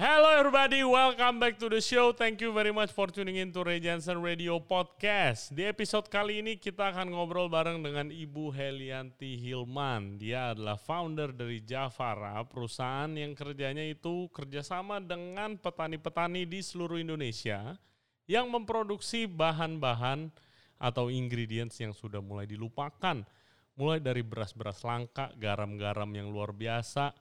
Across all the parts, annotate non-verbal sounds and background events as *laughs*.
Hello everybody, welcome back to the show. Thank you very much for tuning in to Ray Johnson Radio Podcast. Di episode kali ini kita akan ngobrol bareng dengan Ibu Helianti Hilman. Dia adalah founder dari Javara, perusahaan yang kerjanya itu kerjasama dengan petani-petani di seluruh Indonesia yang memproduksi bahan-bahan atau ingredients yang sudah mulai dilupakan. Mulai dari beras-beras langka, garam-garam yang luar biasa,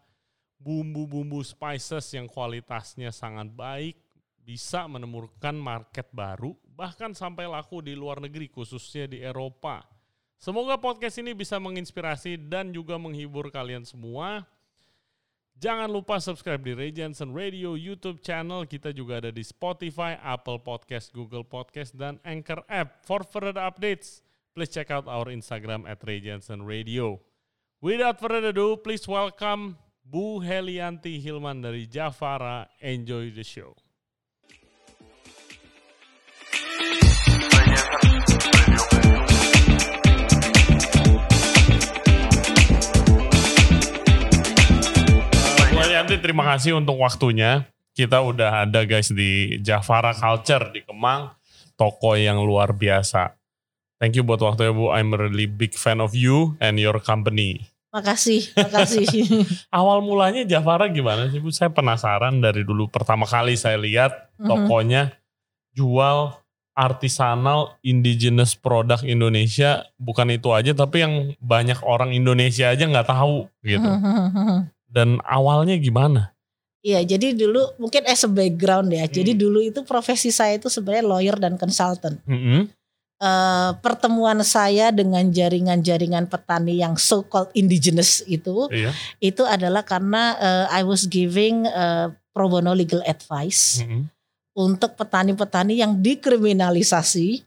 bumbu-bumbu spices yang kualitasnya sangat baik bisa menemukan market baru bahkan sampai laku di luar negeri khususnya di Eropa. Semoga podcast ini bisa menginspirasi dan juga menghibur kalian semua. Jangan lupa subscribe di Ray Radio YouTube channel. Kita juga ada di Spotify, Apple Podcast, Google Podcast, dan Anchor App. For further updates, please check out our Instagram at Ray Radio. Without further ado, please welcome Bu Helianti Hilman dari Javara. Enjoy the show. Helianti terima kasih untuk waktunya. Kita udah ada guys di Javara Culture di Kemang, toko yang luar biasa. Thank you buat waktunya Bu. I'm a really big fan of you and your company. Makasih, makasih. *laughs* Awal mulanya Javara gimana sih Bu? Saya penasaran dari dulu pertama kali saya lihat Mhm. tokonya jual artisanal indigenous produk Indonesia. Bukan itu aja tapi yang banyak orang Indonesia aja nggak tahu gitu. Dan awalnya gimana? Iya, jadi dulu mungkin as a background ya. Jadi Hmm. dulu itu profesi saya itu sebenarnya lawyer dan consultant. Mm-mm. Eh, pertemuan saya dengan jaringan-jaringan petani yang so called indigenous itu, Iya. itu adalah karena eh, I was giving eh, pro bono legal advice Mm-mm. untuk petani-petani yang dikriminalisasi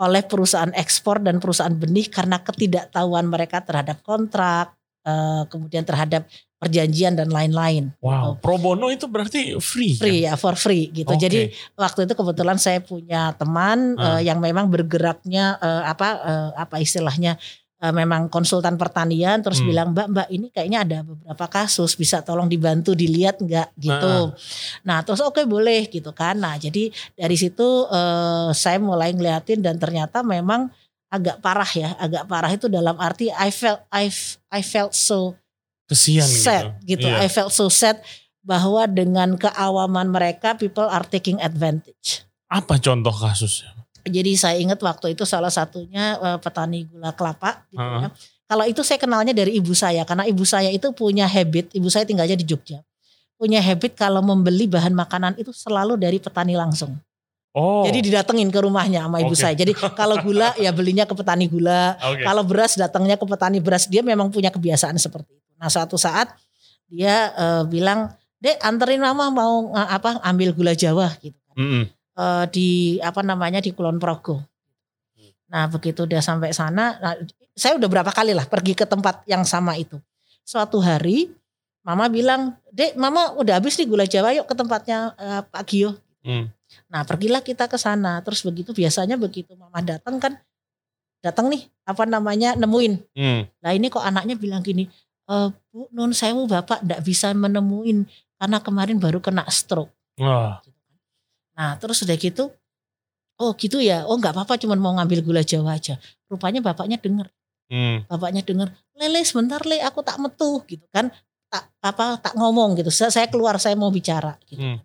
oleh perusahaan ekspor dan perusahaan benih karena ketidaktahuan mereka terhadap kontrak, eh, kemudian terhadap perjanjian dan lain-lain. Wow, pro bono itu berarti free. kan? Free ya, for free gitu. Oke. Jadi waktu itu kebetulan saya punya teman Ah. eh, yang memang bergeraknya eh, apa eh, apa istilahnya eh, memang konsultan pertanian terus Hmm. bilang Mbak Mbak ini kayaknya ada beberapa kasus bisa tolong dibantu dilihat nggak gitu. Nah terus oke boleh gitu kan. Nah jadi dari situ eh, saya mulai ngeliatin dan ternyata memang agak parah ya, agak parah itu dalam arti I felt I, I felt so Kesian sad gitu. Iya. I felt so sad bahwa dengan keawaman mereka people are taking advantage. Apa contoh kasusnya? Jadi saya ingat waktu itu salah satunya eh, petani gula kelapa gitu Heeh. ya. Kalau itu saya kenalnya dari ibu saya karena ibu saya itu punya habit, ibu saya tinggalnya di Jogja. Punya habit kalau membeli bahan makanan itu selalu dari petani langsung. Oh. Jadi didatengin ke rumahnya sama ibu Oke. saya. Jadi *laughs* kalau gula ya belinya ke petani gula, Oke. kalau beras datangnya ke petani beras. Dia memang punya kebiasaan seperti itu. Nah suatu saat dia eh, bilang, dek anterin mama mau eh, apa ambil gula Jawa gitu. Mm-mm. Eh, di apa namanya di Kulon Progo. Nah begitu dia sampai sana, nah, saya udah berapa kali lah pergi ke tempat yang sama itu. Suatu hari mama bilang, dek mama udah habis nih gula Jawa yuk ke tempatnya eh, Pak Gio. Mm. Nah pergilah kita ke sana. Terus begitu biasanya begitu mama datang kan, datang nih apa namanya nemuin. Mm. Nah ini kok anaknya bilang gini, e, Bu Nun Sewu Bapak ndak bisa menemuin karena kemarin baru kena stroke. Wah. Nah terus udah gitu, oh gitu ya, oh nggak apa-apa cuman mau ngambil gula Jawa aja. Rupanya bapaknya denger, Mm. bapaknya denger, lele sebentar le aku tak metu gitu kan, tak apa tak ngomong gitu. Saya, saya keluar saya mau bicara gitu. Hmm.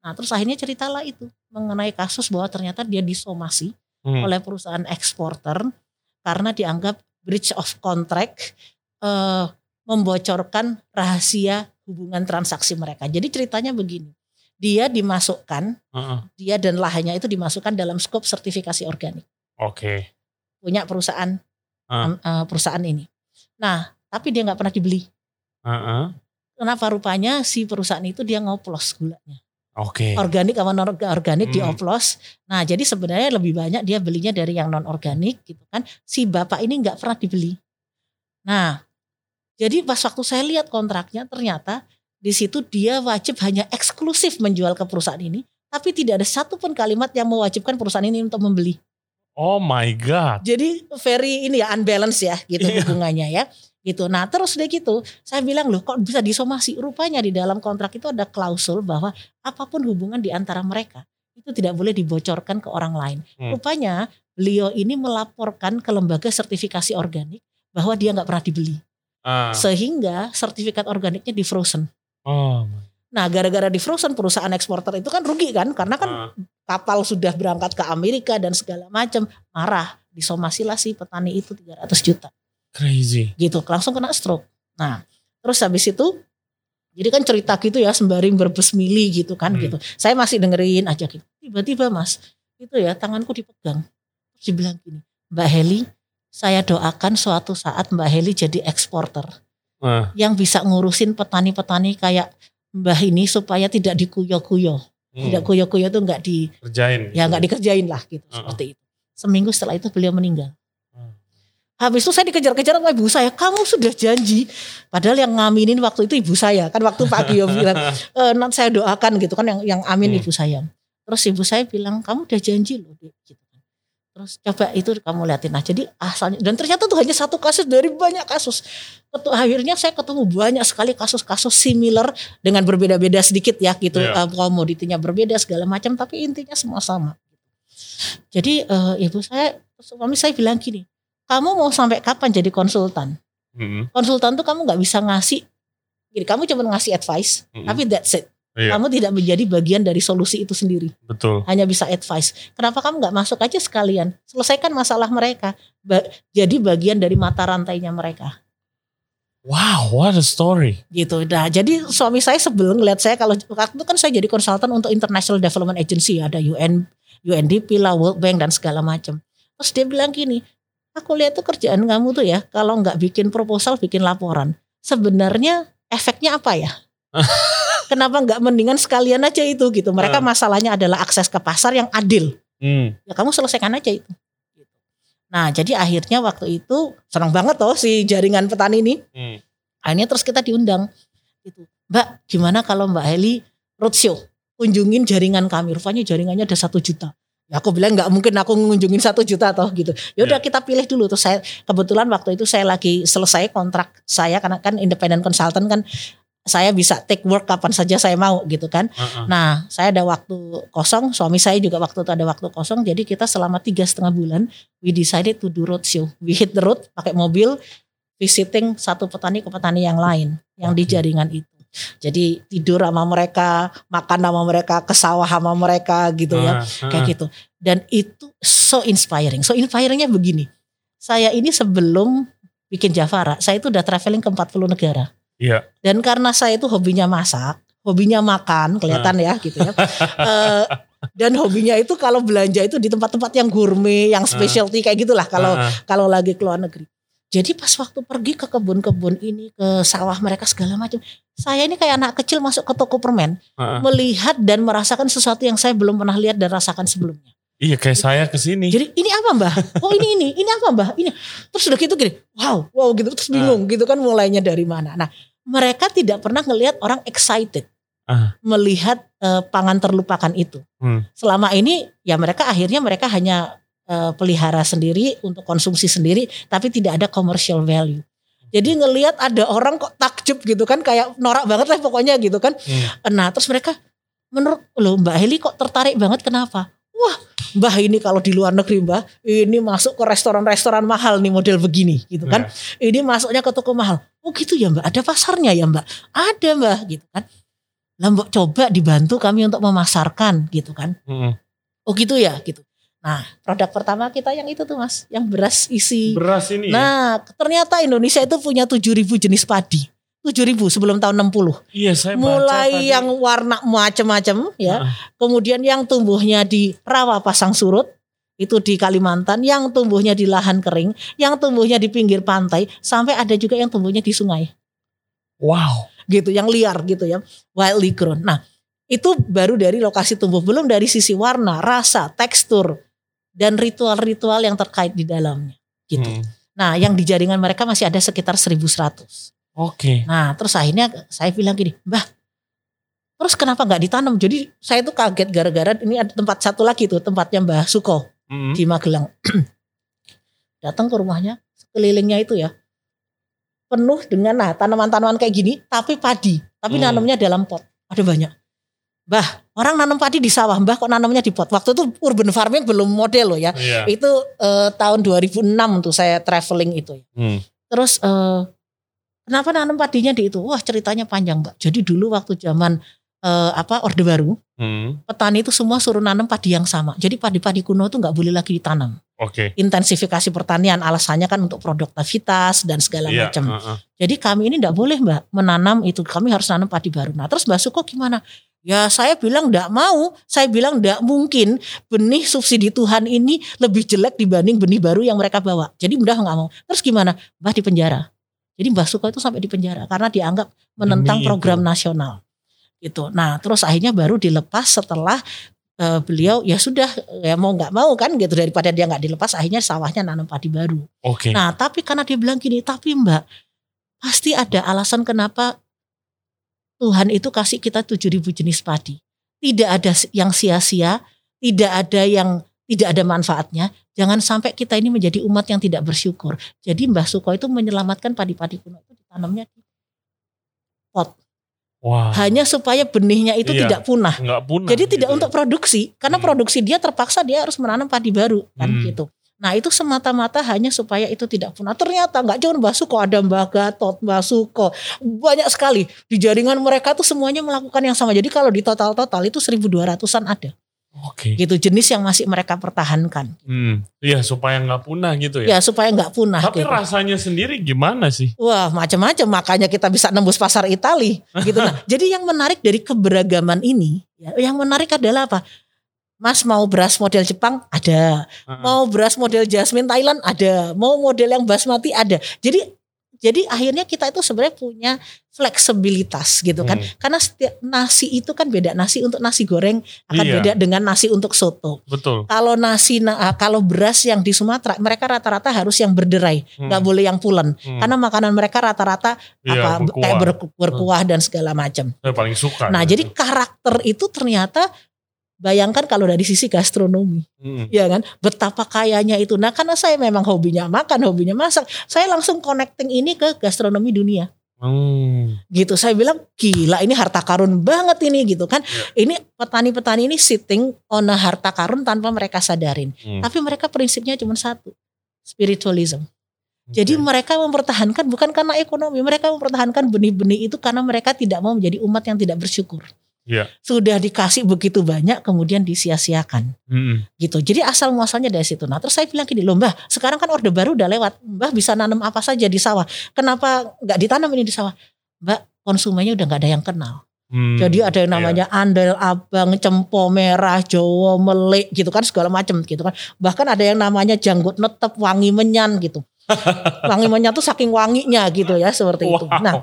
Nah terus akhirnya ceritalah itu mengenai kasus bahwa ternyata dia disomasi Mm. oleh perusahaan eksporter karena dianggap breach of contract eh, membocorkan rahasia hubungan transaksi mereka. Jadi ceritanya begini, dia dimasukkan, Heeh. dia dan lahannya itu dimasukkan dalam skop sertifikasi organik Oke. punya perusahaan Ah. eh, perusahaan ini. Nah, tapi dia nggak pernah dibeli. Heeh. Kenapa rupanya si perusahaan itu dia ngoplos gulanya. Oke. Organik sama non organik Hmm. dioplos. Nah, jadi sebenarnya lebih banyak dia belinya dari yang non organik gitu kan. Si bapak ini nggak pernah dibeli. Nah, jadi pas waktu saya lihat kontraknya ternyata di situ dia wajib hanya eksklusif menjual ke perusahaan ini, tapi tidak ada satupun kalimat yang mewajibkan perusahaan ini untuk membeli. Oh my god. Jadi very ini ya unbalance ya gitu Iya. hubungannya ya. Gitu. Nah terus udah gitu, saya bilang loh kok bisa disomasi? Rupanya di dalam kontrak itu ada klausul bahwa apa pun hubungan di antara mereka itu tidak boleh dibocorkan ke orang lain. Hmm. Rupanya beliau ini melaporkan ke lembaga sertifikasi organik bahwa dia nggak pernah dibeli, Ah. sehingga sertifikat organiknya di frozen. Oh. Nah gara-gara di frozen perusahaan eksporter itu kan rugi kan, karena kan Ah. kapal sudah berangkat ke Amerika dan segala macam marah disomasilah si petani itu 300 juta Crazy. gitu langsung kena stroke nah terus habis itu jadi kan cerita gitu ya sembari berbesmili gitu kan Hmm. gitu saya masih dengerin aja gitu tiba-tiba mas itu ya tanganku dipegang terus dibilang gini Mbak Heli saya doakan suatu saat Mbak Heli jadi eksporter Ah. yang bisa ngurusin petani-petani kayak Mbah ini supaya tidak dikuyo-kuyo Hmm. tidak kuyo-kuyo tuh nggak di kerjain. ya nggak dikerjain lah gitu Uh-uh. seperti itu seminggu setelah itu beliau meninggal. Habis itu saya dikejar-kejar sama ibu saya. Kamu sudah janji. Padahal yang ngaminin waktu itu ibu saya. Kan waktu Pak Gio bilang e, nanti saya doakan gitu kan yang yang amin Hmm. ibu saya. Terus ibu saya bilang kamu udah janji loh Dek," gitu kan. Terus coba itu kamu liatin nah jadi asalnya dan ternyata tuh hanya satu kasus dari banyak kasus. Ketu- akhirnya saya ketemu banyak sekali kasus-kasus similar dengan berbeda-beda sedikit ya gitu. Iya. eh, komoditinya berbeda segala macam tapi intinya semua sama. Jadi eh, ibu saya suami saya bilang gini kamu mau sampai kapan jadi konsultan Hmm. konsultan tuh kamu nggak bisa ngasih gini kamu cuma ngasih advice Mm-mm. tapi that's it Iya. kamu tidak menjadi bagian dari solusi itu sendiri Betul. hanya bisa advice kenapa kamu nggak masuk aja sekalian selesaikan masalah mereka Ba- jadi bagian dari mata rantainya mereka Wow, what a story. gitu. Nah, jadi suami saya sebelum ngeliat saya kalau waktu itu kan saya jadi konsultan untuk International Development Agency, ada UN, UNDP lah, World Bank dan segala macam. Terus dia bilang gini, aku lihat tuh kerjaan kamu tuh ya, kalau nggak bikin proposal, bikin laporan. Sebenarnya efeknya apa ya? *laughs* Kenapa nggak mendingan sekalian aja itu gitu? Mereka Ah. masalahnya adalah akses ke pasar yang adil. Hmm. Ya kamu selesaikan aja itu. Nah, jadi akhirnya waktu itu senang banget toh si jaringan petani ini Hmm. akhirnya terus kita diundang gitu Mbak gimana kalau Mbak Heli roadshow kunjungin jaringan kami rupanya jaringannya ada satu juta aku bilang nggak mungkin aku ngunjungin satu juta toh gitu ya udah Ya. kita pilih dulu terus saya kebetulan waktu itu saya lagi selesai kontrak saya karena kan independent consultant kan saya bisa take work kapan saja saya mau gitu kan Ah, ah. Nah, saya ada waktu kosong, suami saya juga waktu itu ada waktu kosong, jadi kita selama tiga setengah bulan, we decided to do roadshow. We hit the road pakai mobil, visiting satu petani ke petani yang lain, yang di Oke. jaringan itu. Jadi tidur sama mereka, makan sama mereka, ke sawah sama mereka gitu ya, Ah, ah. kayak gitu. Dan itu so inspiring. So inspiringnya begini, saya ini sebelum bikin Javara, saya itu udah traveling ke 40 negara. Iya. Dan karena saya itu hobinya masak, hobinya makan, kelihatan ya gitu ya. Eh, dan hobinya itu kalau belanja itu di tempat-tempat yang gourmet, yang specialty kayak gitulah kalau ah. kalau lagi ke luar negeri. Jadi pas waktu pergi ke kebun-kebun ini, ke sawah mereka segala macam, saya ini kayak anak kecil masuk ke toko permen, Ah, ah. melihat dan merasakan sesuatu yang saya belum pernah lihat dan rasakan sebelumnya. Iya kayak saya ke sini. Jadi ini apa mbah? Oh ini ini, ini apa mbah? Ini terus udah gitu gini, wow, wow gitu terus bingung gitu kan mulainya dari mana. Nah mereka tidak pernah ngelihat orang excited Ah. melihat eh, pangan terlupakan itu. Hmm. Selama ini ya mereka akhirnya mereka hanya eh, pelihara sendiri untuk konsumsi sendiri, tapi tidak ada commercial value. Jadi ngelihat ada orang kok takjub gitu kan, kayak norak banget lah pokoknya gitu kan. Hmm. Nah terus mereka menurut loh Mbak Heli kok tertarik banget kenapa? Wah Mbah ini kalau di luar negeri Mbah ini masuk ke restoran-restoran mahal nih model begini gitu kan. Iya. Ini masuknya ke toko mahal. Oh gitu ya Mbak ada pasarnya ya Mbak? Ada Mbak gitu kan. Lah Mbak coba dibantu kami untuk memasarkan gitu kan. Hmm. Oh gitu ya gitu. Nah produk pertama kita yang itu tuh mas. Yang beras isi. Beras ini. ya? Nah ternyata Indonesia itu punya 7000 jenis padi. 7000 sebelum tahun 60 Iya saya baca mulai tadi. yang warna macam-macam ya. Ah. Kemudian yang tumbuhnya di rawa pasang surut itu di Kalimantan, yang tumbuhnya di lahan kering, yang tumbuhnya di pinggir pantai, sampai ada juga yang tumbuhnya di sungai, Wow. gitu, yang liar gitu ya, wildly grown. Nah, itu baru dari lokasi tumbuh, belum dari sisi warna, rasa, tekstur, dan ritual-ritual yang terkait di dalamnya, gitu. Hmm. Nah, yang di jaringan mereka masih ada sekitar 1100. Oke. Nah terus akhirnya saya bilang gini, Mbah, terus kenapa nggak ditanam? Jadi saya tuh kaget gara-gara ini ada tempat satu lagi tuh tempatnya Mbah Suko Hmm. di Magelang. *clears throat* Datang ke rumahnya, sekelilingnya itu ya penuh dengan nah tanaman-tanaman kayak gini tapi padi, tapi Hmm. nanamnya dalam pot. Ada banyak. Mbah, orang nanam padi di sawah, Mbah kok nanamnya di pot. Waktu itu urban farming belum model loh ya. Iya. Itu eh, tahun 2006 untuk saya traveling itu. ya. Hmm. Terus eh, kenapa nanam padinya di itu? Wah ceritanya panjang mbak. Jadi dulu waktu zaman eh, apa Orde Baru, Hmm. petani itu semua suruh nanam padi yang sama. Jadi padi-padi kuno itu nggak boleh lagi ditanam. Oke. Intensifikasi pertanian alasannya kan untuk produktivitas dan segala Iya. macam. heeh. Jadi kami ini nggak boleh mbak menanam itu. Kami harus nanam padi baru. Nah terus mbak Suko gimana? Ya saya bilang nggak mau. Saya bilang nggak mungkin benih subsidi Tuhan ini lebih jelek dibanding benih baru yang mereka bawa. Jadi mbak nggak mau. Terus gimana? Mbak di penjara. Jadi mbak Suko itu sampai di penjara karena dianggap menentang Demi program itu. nasional. Gitu. Nah terus akhirnya baru dilepas setelah eh, beliau ya sudah ya mau nggak mau kan gitu daripada dia nggak dilepas akhirnya sawahnya nanam padi baru. Oke. Nah, tapi karena dia bilang gini, tapi Mbak, pasti ada alasan kenapa Tuhan itu kasih kita 7000 jenis padi. Tidak ada yang sia-sia, tidak ada yang tidak ada manfaatnya. Jangan sampai kita ini menjadi umat yang tidak bersyukur. Jadi Mbah Suko itu menyelamatkan padi-padi kuno itu ditanamnya di pot. Wah. Hanya supaya benihnya itu Iya. tidak punah. Punah. Jadi tidak gitu untuk ya. produksi, karena Hmm. produksi dia terpaksa dia harus menanam padi baru kan Hmm. gitu. Nah itu semata-mata hanya supaya itu tidak punah. Ternyata nggak cuma Mbak Suko, ada Mbak Gatot, Mbak Suko, banyak sekali di jaringan mereka tuh semuanya melakukan yang sama. Jadi kalau di total-total itu 1.200an ada Oke. gitu jenis yang masih mereka pertahankan. Hmm. Iya supaya nggak punah gitu ya. Ya supaya nggak punah. Tapi gitu. rasanya sendiri gimana sih? Wah macam-macam makanya kita bisa nembus pasar Itali gitu. Nah *laughs* jadi yang menarik dari keberagaman ini, ya, yang menarik adalah apa? Mas mau beras model Jepang ada, mau beras model Jasmine Thailand ada, mau model yang basmati ada. Jadi jadi akhirnya kita itu sebenarnya punya fleksibilitas gitu kan. Hmm. Karena setiap nasi itu kan beda. Nasi untuk nasi goreng akan Iya. beda dengan nasi untuk soto. Betul. Kalau nasi na- ah, kalau beras yang di Sumatera mereka rata-rata harus yang berderai, Hmm. nggak boleh yang pulen. Hmm. Karena makanan mereka rata-rata Iya, apa berkuah. kayak ber- berkuah dan segala macam. Saya paling suka. Nah, gitu. jadi karakter itu ternyata bayangkan kalau dari sisi gastronomi, Hmm. ya kan? Betapa kayanya itu. Nah, karena saya memang hobinya makan, hobinya masak, saya langsung connecting ini ke gastronomi dunia. Hmm. Gitu. Saya bilang, gila ini harta karun banget ini gitu kan. Iya. Ini petani-petani ini sitting on a harta karun tanpa mereka sadarin. Hmm. Tapi mereka prinsipnya cuma satu, spiritualism. Jadi Oke. mereka mempertahankan bukan karena ekonomi, mereka mempertahankan benih-benih itu karena mereka tidak mau menjadi umat yang tidak bersyukur. Iya. Sudah dikasih begitu banyak kemudian disia-siakan Hmm. gitu. Jadi asal muasalnya dari situ. Nah terus saya bilang gini loh mbah, sekarang kan orde baru udah lewat, mbah bisa nanam apa saja di sawah. Kenapa nggak ditanam ini di sawah? Mbak konsumennya udah nggak ada yang kenal. Hmm. Jadi ada yang Iya. namanya andel abang, cempo merah, jowo, melik gitu kan segala macam gitu kan. Bahkan ada yang namanya janggut netep, wangi menyan gitu. *laughs* wangi menyan tuh saking wanginya gitu ya seperti itu. Wow. Nah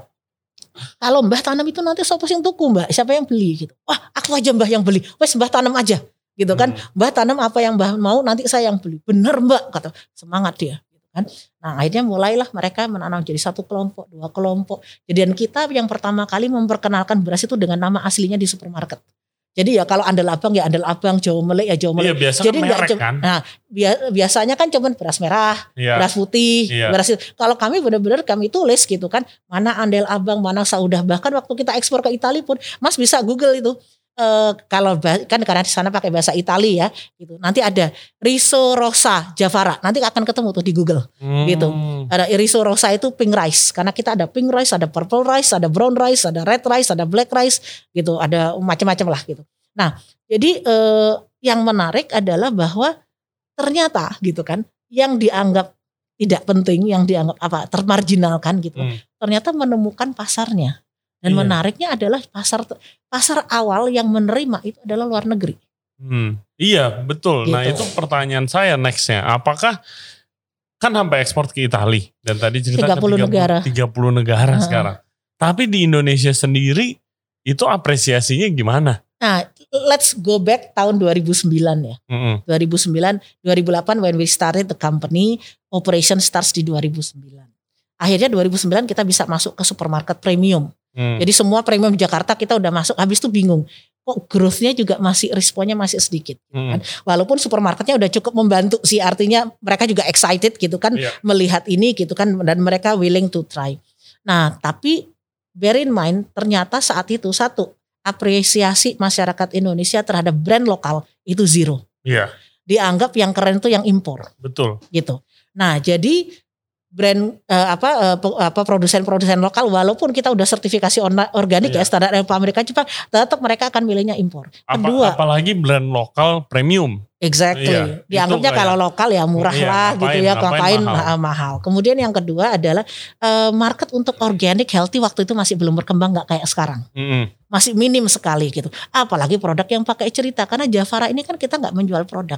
kalau mbah tanam itu nanti siapa yang tuku mbak, siapa yang beli gitu. Wah aku aja mbah yang beli, wes mbah tanam aja gitu kan. Hmm. Mbah tanam apa yang mbah mau nanti saya yang beli. Bener mbak kata semangat dia. gitu kan. Nah akhirnya mulailah mereka menanam jadi satu kelompok, dua kelompok. Jadian kita yang pertama kali memperkenalkan beras itu dengan nama aslinya di supermarket. Jadi ya kalau andal abang ya andal abang, Jawa Melek ya Jawa Iya Melek. biasa Jadi kan nggak merek cem- kan. Nah bia- biasanya kan cuman beras merah, Iya. beras putih, Iya. beras kalau kami benar-benar kami tulis gitu kan mana andel abang mana saudah bahkan waktu kita ekspor ke Italia pun Mas bisa Google itu Eh, kalau kan karena di sana pakai bahasa Italia ya gitu nanti ada riso rosa javara nanti akan ketemu tuh di Google gitu. Hmm. ada riso rosa itu pink rice karena kita ada pink rice ada purple rice ada brown rice ada red rice ada black rice gitu ada macam-macam lah gitu nah jadi eh, yang menarik adalah bahwa ternyata gitu kan yang dianggap tidak penting yang dianggap apa termarginalkan gitu Hmm. ternyata menemukan pasarnya dan Iya. menariknya adalah pasar pasar awal yang menerima itu adalah luar negeri Hmm. Iya betul. Nah Gitu. itu pertanyaan saya nextnya. Apakah kan sampai ekspor ke Italia dan tadi cerita 30 ke 30 negara. 30 negara Heeh. sekarang. Tapi di Indonesia sendiri itu apresiasinya gimana? nah let's go back tahun 2009 ya Mm-mm. 2009 2008 when we started the company operation starts di 2009 akhirnya 2009 kita bisa masuk ke supermarket premium Hmm. jadi semua premium di Jakarta kita udah masuk habis itu bingung kok growth-nya juga masih responnya masih sedikit Mm. walaupun supermarketnya udah cukup membantu sih artinya mereka juga excited gitu kan Iya. melihat ini gitu kan dan mereka willing to try Nah, tapi bear in mind ternyata saat itu satu apresiasi masyarakat Indonesia terhadap brand lokal itu zero. Iya, Dianggap yang keren itu yang impor betul. gitu. Nah, jadi brand eh, apa pe- apa produsen-produsen lokal walaupun kita udah sertifikasi organik Iya. ya standar Eropa Amerika Jepang tetap mereka akan milihnya impor. Apa, Kedua, apalagi brand lokal premium. Exactly. Iya, Dianggapnya kalau lokal ya murah Iya, lah ngapain- gitu ya, ngapain ngapain mahal. mahal. mahal. Kemudian yang kedua adalah eh, market untuk organic healthy waktu itu masih belum berkembang nggak kayak sekarang. Mm-mm. Masih minim sekali gitu. Apalagi produk yang pakai cerita karena Javara ini kan kita nggak menjual produk.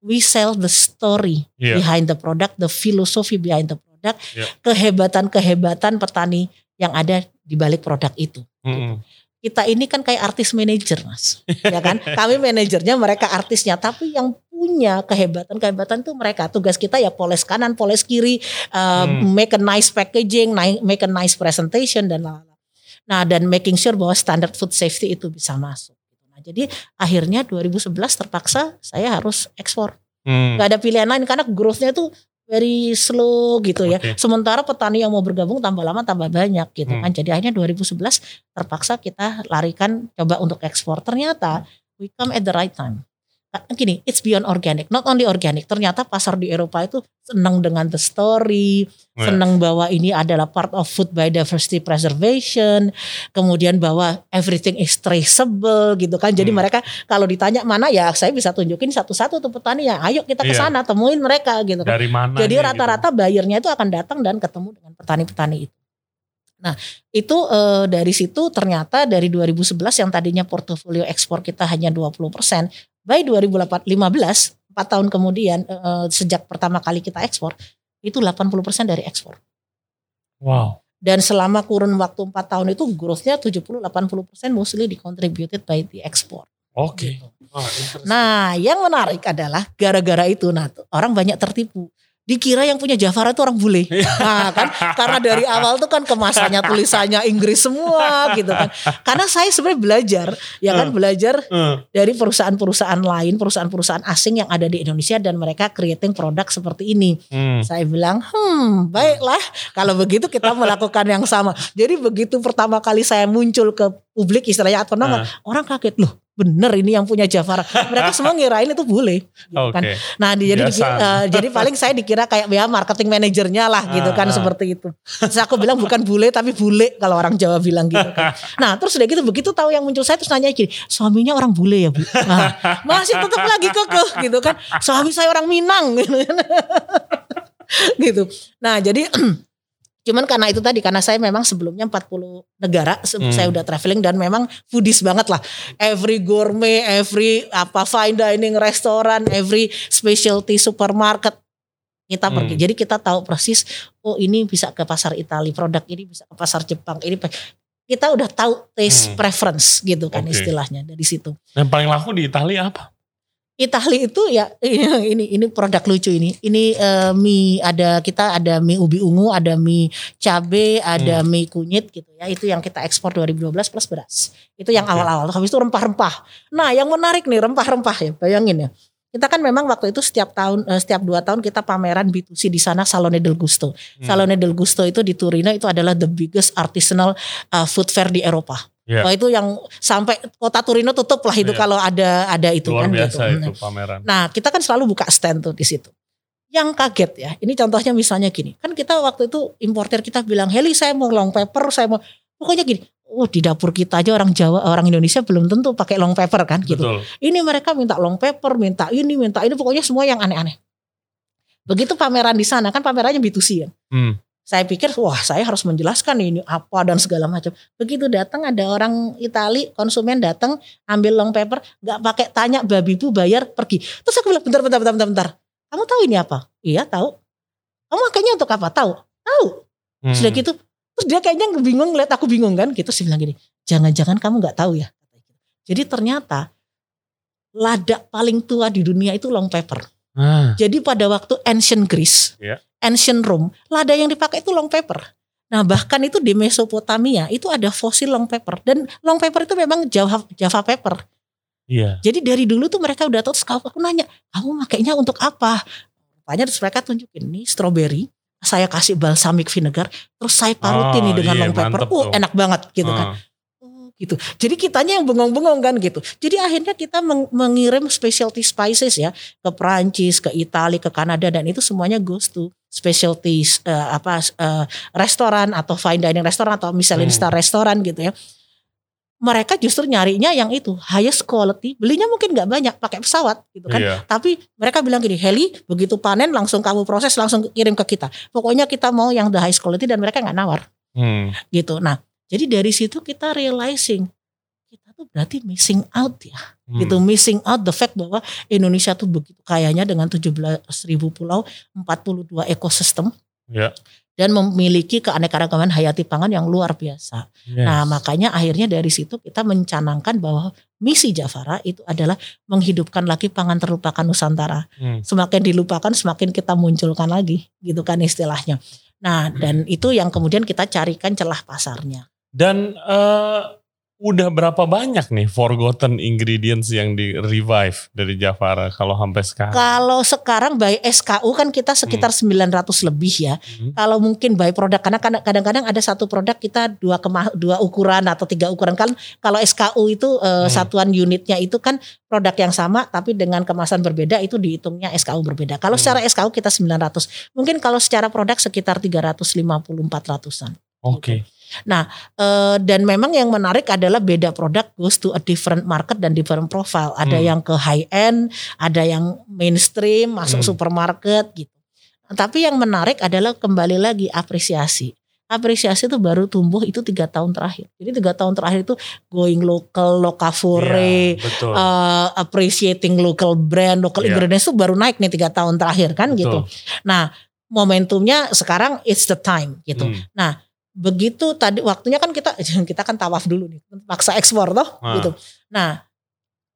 We sell the story Iya. behind the product, the philosophy behind the product, Iya. kehebatan-kehebatan petani yang ada di balik produk itu Mm-mm. kita ini kan kayak artis manajer mas ya kan *laughs* kami manajernya mereka artisnya tapi yang punya kehebatan kehebatan tuh mereka tugas kita ya poles kanan poles kiri uh, Hmm. make a nice packaging make a nice presentation dan lain-lain nah dan making sure bahwa standar food safety itu bisa masuk nah jadi akhirnya 2011 terpaksa saya harus ekspor Mm. nggak ada pilihan lain karena growth-nya itu very slow gitu ya. Sementara petani yang mau bergabung tambah lama tambah banyak gitu Hmm. kan. Jadi akhirnya 2011 terpaksa kita larikan coba untuk ekspor. Ternyata we come at the right time. Gini, it's beyond organic, not only organic. Ternyata pasar di Eropa itu senang dengan the story, Ya. senang bahwa ini adalah part of food biodiversity preservation, kemudian bahwa everything is traceable gitu kan. Jadi Hmm. mereka kalau ditanya mana ya saya bisa tunjukin satu-satu tuh petani ya. Ayo kita ke Iya. sana temuin mereka gitu kan. Dari mana? Jadi rata-rata bayarnya itu akan datang dan ketemu dengan petani-petani itu. Nah, itu eh, dari situ ternyata dari 2011 yang tadinya portofolio ekspor kita hanya 20%, by 2015, 4 tahun kemudian eh, sejak pertama kali kita ekspor, itu 80% dari ekspor. gitu? Wow. Dan selama kurun waktu 4 tahun itu growth-nya 70-80% mostly dicontributed by the export. Oke. Gitu. Wah, interesting. Nah, yang menarik adalah gara-gara itu, nah orang banyak tertipu. Dikira yang punya Javara itu orang bule. Nah, kan karena dari awal tuh kan kemasannya tulisannya Inggris semua gitu kan. Karena saya sebenarnya belajar, ya kan Hmm. belajar Eh, dari perusahaan-perusahaan lain, perusahaan-perusahaan asing yang ada di Indonesia dan mereka creating produk seperti ini. hmm. Saya bilang, hmm baiklah kalau begitu kita melakukan yang sama. Jadi begitu pertama kali saya muncul ke publik istilahnya atau Ah. orang kaget loh bener ini yang punya Javara. Mereka semua ngirain itu bule. gitu Oke. kan. Nah di- jadi Biasa. eh, jadi paling saya dikira kayak ya marketing manajernya lah gitu kan Ah, ah. seperti itu. Terus aku bilang bukan bule tapi bule kalau orang Jawa bilang gitu kan. *laughs* Nah terus udah gitu begitu tahu yang muncul saya terus nanya gini, suaminya orang bule ya bu? Nah, masih tetap lagi kekeh gitu kan. Suami saya orang Minang gitu *laughs* kan. gitu. Nah jadi *clears throat* cuman karena itu tadi karena saya memang sebelumnya 40 negara Hmm. saya udah traveling dan memang foodies banget lah. Every gourmet, every apa fine dining restoran, every specialty supermarket kita Hmm. pergi. Jadi kita tahu persis oh ini bisa ke pasar Italia, produk ini bisa ke pasar Jepang, ini kita udah tahu taste Hmm. preference gitu kan Oke. istilahnya dari situ. Yang paling laku di Italia apa? Itali itu ya ini ini produk lucu ini. Ini eh, mie ada kita ada mie ubi ungu, ada mie cabe, ada mie kunyit gitu ya. Itu yang kita ekspor 2012 plus beras. Itu yang awal-awal. Habis itu rempah-rempah. Nah, yang menarik nih rempah-rempah ya. Bayangin ya. Kita kan memang waktu itu setiap tahun eh, setiap dua tahun kita pameran B2C di sana Salone del Gusto. Hmm. Salone del Gusto itu di Turino itu adalah the biggest artisanal uh, food fair di Eropa. Iya. Wah itu yang sampai kota Turino tutup lah itu Iya. kalau ada ada itu Luar kan biasa gitu. itu pameran. Nah kita kan selalu buka stand tuh di situ. Yang kaget ya, ini contohnya misalnya gini, kan kita waktu itu importer kita bilang, Heli saya mau long pepper, saya mau, pokoknya gini, oh di dapur kita aja orang Jawa, orang Indonesia belum tentu pakai long pepper kan gitu. Betul. Ini mereka minta long pepper, minta ini, minta ini, pokoknya semua yang aneh-aneh. Begitu pameran di sana, kan pamerannya B2C kan. Hmm. Saya pikir, wah saya harus menjelaskan ini apa dan segala macam. Begitu datang ada orang Itali, konsumen datang ambil long paper, nggak pakai tanya babi bu bayar pergi. Terus aku bilang bentar, bentar, bentar, bentar, bentar. Kamu tahu ini apa? Iya tahu. Kamu makanya untuk apa? Tahu. Tahu. Hmm. Sudah gitu. Terus dia kayaknya bingung ngeliat aku bingung kan. Gitu sih bilang gini. Jangan-jangan kamu nggak tahu ya. Jadi ternyata lada paling tua di dunia itu long pepper. Ah, Jadi pada waktu ancient Greece, Iya. Ancient Rome, lada yang dipakai itu long pepper. Nah bahkan itu di Mesopotamia itu ada fosil long pepper dan long pepper itu memang Java, Java pepper. iya. Jadi dari dulu tuh mereka udah tahu. Terus aku nanya, kamu makainya untuk apa? Rupanya terus mereka tunjukin nih strawberry. saya kasih balsamic vinegar, terus saya parutin Oh, nih dengan iya, long pepper. mantep Uh, tuh. enak banget gitu kan. Gitu. Jadi kitanya yang bengong-bengong kan gitu. Jadi akhirnya kita meng- mengirim specialty spices ya ke Prancis, ke Italia, ke Kanada dan itu semuanya goes to specialty eh, apa eh, restoran atau fine dining restoran atau Michelin Hmm. star restoran gitu ya. Mereka justru nyarinya yang itu highest quality, belinya mungkin nggak banyak pakai pesawat gitu kan. Iya. Tapi mereka bilang gini, Heli begitu panen langsung kamu proses langsung kirim ke kita. Pokoknya kita mau yang the highest quality dan mereka nggak nawar Hmm. gitu. Nah, jadi dari situ kita realizing kita tuh berarti missing out ya. Hmm. Gitu missing out the fact bahwa Indonesia tuh begitu kayanya dengan 17 ribu pulau, 42 ekosistem Ya. dan memiliki keanekaragaman hayati pangan yang luar biasa. Yes. Nah, makanya akhirnya dari situ kita mencanangkan bahwa misi Jafara itu adalah menghidupkan lagi pangan terlupakan Nusantara Hmm. semakin dilupakan semakin kita munculkan lagi gitu kan istilahnya. Nah dan itu yang kemudian kita carikan celah pasarnya. Dan eh, udah berapa banyak nih forgotten ingredients yang di revive dari Jafara kalau sampai sekarang? Kalau sekarang by SKU kan kita sekitar 900 lebih ya. Hmm. Kalau mungkin by produk karena kadang- kadang-kadang ada satu produk kita dua kema dua ukuran atau tiga ukuran kan kalau SKU itu Hmm. eh, satuan unitnya itu kan produk yang sama tapi dengan kemasan berbeda itu dihitungnya SKU berbeda. Kalau Hmm. secara SKU kita 900. Mungkin kalau secara produk sekitar 350 400-an. Oke. Eh, dan memang yang menarik adalah beda produk goes to a different market dan different profile. Ada Hmm. yang ke high end, ada yang mainstream, masuk Hmm. supermarket gitu. Tapi yang menarik adalah kembali lagi apresiasi. Apresiasi itu baru tumbuh itu tiga tahun terakhir. Jadi tiga tahun terakhir itu going local, locavore, Iya, betul. eh, appreciating local brand, local Iya. ingredients itu baru naik nih tiga tahun terakhir kan gitu. Betul. Nah momentumnya sekarang it's the time gitu Hmm. Begitu tadi waktunya kan kita *laughs* kita kan tawaf dulu nih paksa ekspor toh Ah. gitu nah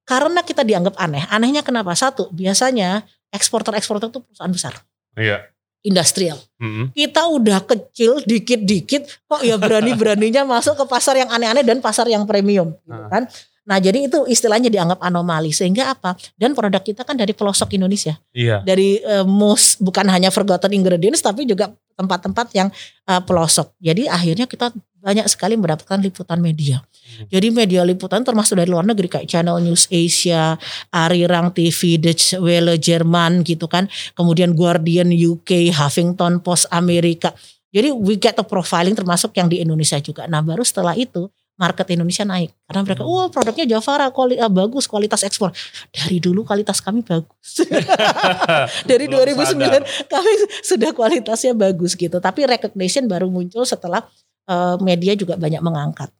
karena kita dianggap aneh anehnya kenapa satu biasanya eksporter eksporter itu perusahaan besar Iya. industrial Hmm. kita udah kecil dikit-dikit kok ya berani-beraninya *laughs* masuk ke pasar yang aneh-aneh dan pasar yang premium gitu Ah. kan nah jadi itu istilahnya dianggap anomali sehingga apa dan produk kita kan dari pelosok Indonesia Iya. dari eh, most bukan hanya forgotten ingredients tapi juga tempat-tempat yang eh, pelosok. Jadi akhirnya kita banyak sekali mendapatkan liputan media. Hmm. Jadi media liputan termasuk dari luar negeri kayak Channel News Asia, Arirang TV, Deutsche Welle Jerman gitu kan. Kemudian Guardian UK, Huffington Post Amerika. Jadi we get a profiling termasuk yang di Indonesia juga. Nah baru setelah itu market Indonesia naik karena mereka, Hmm. wah produknya Javara kuali, ah, bagus kualitas ekspor. Dari dulu kualitas kami bagus. *laughs* Dari Belum 2009 kami sudah kualitasnya bagus gitu. Tapi recognition baru muncul setelah eh, media juga banyak mengangkat.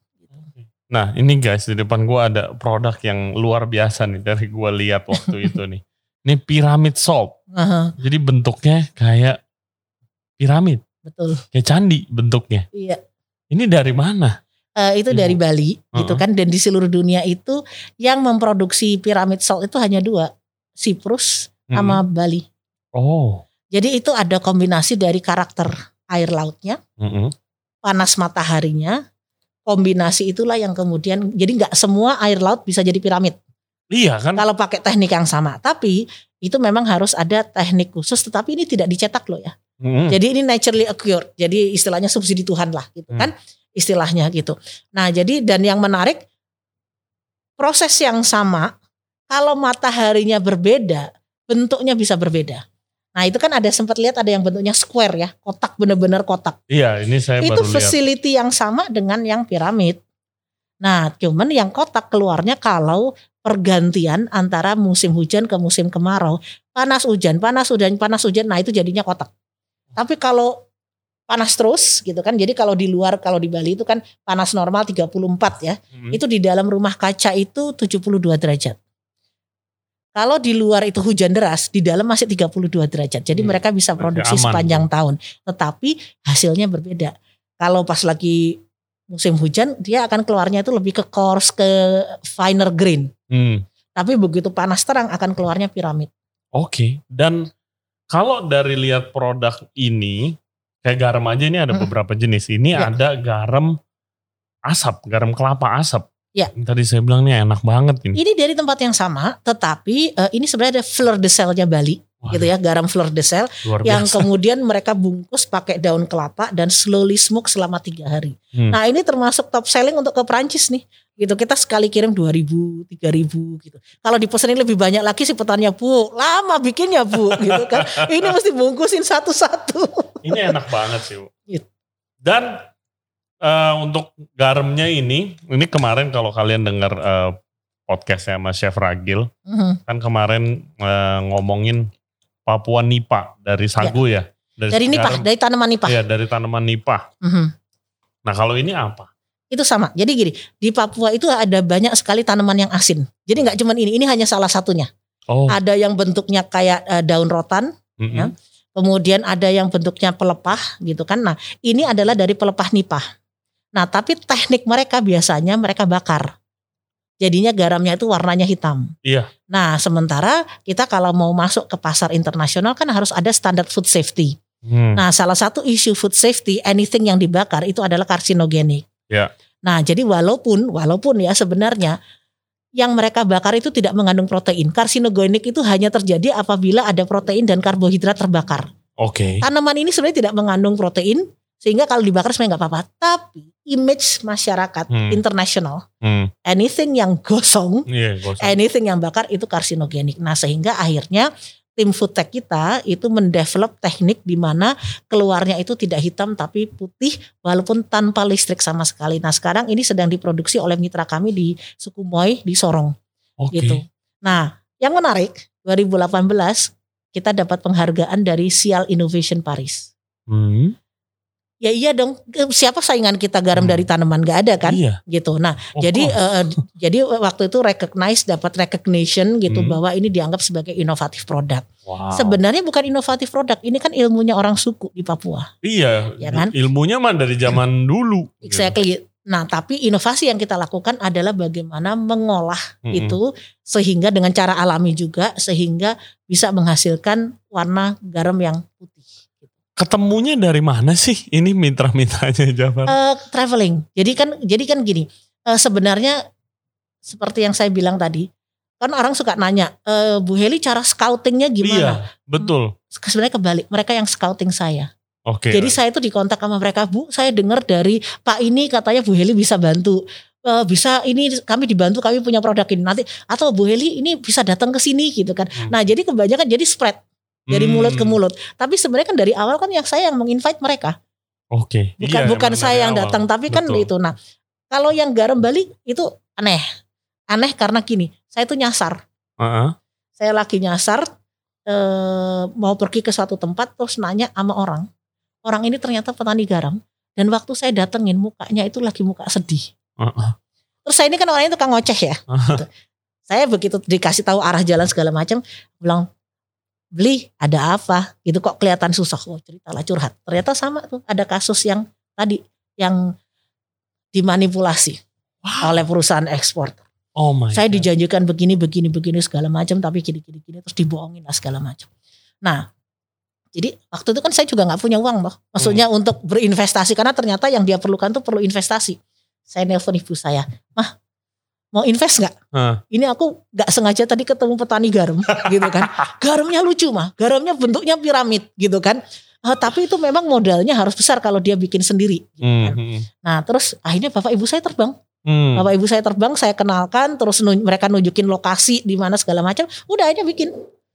Nah ini guys di depan gua ada produk yang luar biasa nih dari gua lihat waktu *laughs* itu nih. Ini piramid salt. Aha, Jadi bentuknya kayak piramid, betul. kayak candi bentuknya. Iya. Ini dari mana? Eh, itu Ibu. dari Bali gitu Heeh. kan dan di seluruh dunia itu yang memproduksi piramid salt itu hanya dua, Siprus Hmm. sama Bali. Oh. Jadi itu ada kombinasi dari karakter air lautnya, Mm-mm. panas mataharinya, kombinasi itulah yang kemudian jadi nggak semua air laut bisa jadi piramid. Iya kan? kalau pakai teknik yang sama. Tapi itu memang harus ada teknik khusus tetapi ini tidak dicetak loh ya. Mm-mm. Jadi ini naturally occurred. Jadi istilahnya subsidi Tuhan lah gitu Hmm. kan istilahnya gitu. Nah, jadi dan yang menarik proses yang sama kalau mataharinya berbeda, bentuknya bisa berbeda. Nah, itu kan ada sempat lihat ada yang bentuknya square ya, kotak bener-bener kotak. Iya ini saya itu baru lihat. facility yang sama dengan yang piramid. Nah, cuman yang kotak keluarnya kalau pergantian antara musim hujan ke musim kemarau. Panas hujan, panas hujan, panas hujan. Nah, itu jadinya kotak. Tapi kalau panas terus gitu kan. Jadi kalau di luar kalau di Bali itu kan panas normal 34 ya. Mm. Itu di dalam rumah kaca itu 72 derajat. Kalau di luar itu hujan deras, di dalam masih 32 derajat. Jadi Hmm, mereka bisa produksi aman sepanjang tahun. Tetapi hasilnya berbeda. Kalau pas lagi musim hujan, dia akan keluarnya itu lebih ke coarse, ke finer grain. Hmm. Tapi begitu panas terang akan keluarnya piramid. Oke. Dan kalau dari lihat produk ini, kayak garam aja ini ada Mm-mm. beberapa jenis. Ini Ya. ada garam asap, garam kelapa asap. Ya. Tadi saya bilang ini enak banget ini. Ini dari tempat yang sama, tetapi eh, ini sebenarnya ada fleur de sel-nya Bali. Gitu ya, garam fleur de sel yang kemudian mereka bungkus pakai daun kelapa dan slowly smoke selama tiga hari. Hmm. Nah ini termasuk top selling untuk ke Prancis nih. Gitu kita sekali kirim 2000, 3000 gitu. Kalau dipesenin lebih banyak lagi si petani bu, lama bikinnya bu, *laughs* gitu kan. Ini mesti bungkusin satu-satu. Ini enak banget sih. Bu. Gitu. Dan eh, untuk garamnya ini, ini kemarin kalau kalian dengar eh, podcastnya sama Chef Ragil, Mhm. kan kemarin eh, ngomongin Papua Nipa dari sagu ya. Dari nipah, garam- dari tanaman nipah. Iya dari tanaman nipah. Mhm. Nah kalau ini apa? Itu sama. Jadi gini, di Papua itu ada banyak sekali tanaman yang asin. Jadi nggak cuma ini, ini hanya salah satunya. Oh, Ada yang bentuknya kayak eh, daun rotan, mm-mm. ya. kemudian ada yang bentuknya pelepah gitu kan. Nah, ini adalah dari pelepah nipah. Nah, tapi teknik mereka biasanya mereka bakar. Jadinya garamnya itu warnanya hitam. Iya. Nah, sementara kita kalau mau masuk ke pasar internasional kan harus ada standar food safety. Hmm. Nah, salah satu isu food safety, anything yang dibakar itu adalah karsinogenik. Ya. Nah, jadi walaupun walaupun ya sebenarnya yang mereka bakar itu tidak mengandung protein. Karsinogenik itu hanya terjadi apabila ada protein dan karbohidrat terbakar. Oke. Tanaman ini sebenarnya tidak mengandung protein sehingga kalau dibakar sebenarnya nggak apa-apa. Tapi image masyarakat Hmm. internasional, Hmm. anything yang gosong, Iya, gosong. anything yang bakar itu karsinogenik. Nah, sehingga akhirnya tim food tech kita itu mendevelop teknik di mana keluarnya itu tidak hitam tapi putih walaupun tanpa listrik sama sekali. Nah, sekarang ini sedang diproduksi oleh mitra kami di Sukumoy di Sorong Oke. gitu. Nah, yang menarik 2018 kita dapat penghargaan dari Sial Innovation Paris. Hmm. Ya iya dong, siapa saingan kita garam Hmm. dari tanaman gak ada kan? Iya. Gitu. Nah, Of jadi eh, *laughs* jadi waktu itu recognize dapat recognition gitu Hmm. bahwa ini dianggap sebagai inovatif produk. Wow. Sebenarnya bukan inovatif produk, ini kan ilmunya orang suku di Papua. Iya. Ya kan? Ilmunya mah dari zaman dulu. gitu. Exactly. Nah, tapi inovasi yang kita lakukan adalah bagaimana mengolah Mm-mm. itu sehingga dengan cara alami juga sehingga bisa menghasilkan warna garam yang putih. Ketemunya dari mana sih? Ini mitra-mitranya Jafar. Eh, traveling. Jadi kan jadi kan gini. eh, sebenarnya seperti yang saya bilang tadi, kan orang suka nanya, e, Bu Heli cara scoutingnya iya, gimana? betul. Sebenarnya kebalik, mereka yang scouting saya. Oke. Jadi saya itu dikontak sama mereka, Bu, saya dengar dari Pak ini katanya Bu Heli bisa bantu. Eh, bisa ini kami dibantu, kami punya produk ini nanti atau Bu Heli ini bisa datang ke sini gitu kan. Hmm. Nah, jadi kebanyakan jadi spread dari Hmm, mulut ke mulut. Tapi sebenarnya kan dari awal kan yang saya yang menginvite mereka. Oke. Bukan Iya, bukan saya yang awal. datang, tapi kan Betul. itu. Nah, kalau yang garam Bali itu aneh. Aneh karena gini, saya itu nyasar. Heeh. Saya lagi nyasar eh, mau pergi ke suatu tempat terus nanya sama orang. Orang ini ternyata petani garam dan waktu saya datengin mukanya itu lagi muka sedih. Heeh. Terus saya ini kan orangnya tukang ngoceh ya. Gitu. Saya begitu dikasih tahu arah jalan segala macam, bilang beli ada apa? Gitu kok kelihatan susah. Oh ceritalah curhat. Ternyata sama tuh ada kasus yang tadi yang dimanipulasi Wow. oleh perusahaan ekspor. Oh my saya God. dijanjikan begini begini begini segala macam tapi gini gini gini terus dibohongin lah segala macam. Nah jadi waktu itu kan saya juga nggak punya uang loh maksudnya Hmm. untuk berinvestasi karena ternyata yang dia perlukan tuh perlu investasi. Saya nelpon ibu saya mah mau invest nggak? Hah. ini aku nggak sengaja tadi ketemu petani garam *laughs* gitu kan. Garamnya lucu mah. Garamnya bentuknya piramid gitu kan. Eh, tapi itu memang modalnya harus besar kalau dia bikin sendiri gitu Hmm, kan. hmm, nah terus akhirnya bapak ibu saya terbang. Hmm. bapak ibu saya terbang saya kenalkan terus nun- mereka nunjukin lokasi di mana segala macam. Udah aja bikin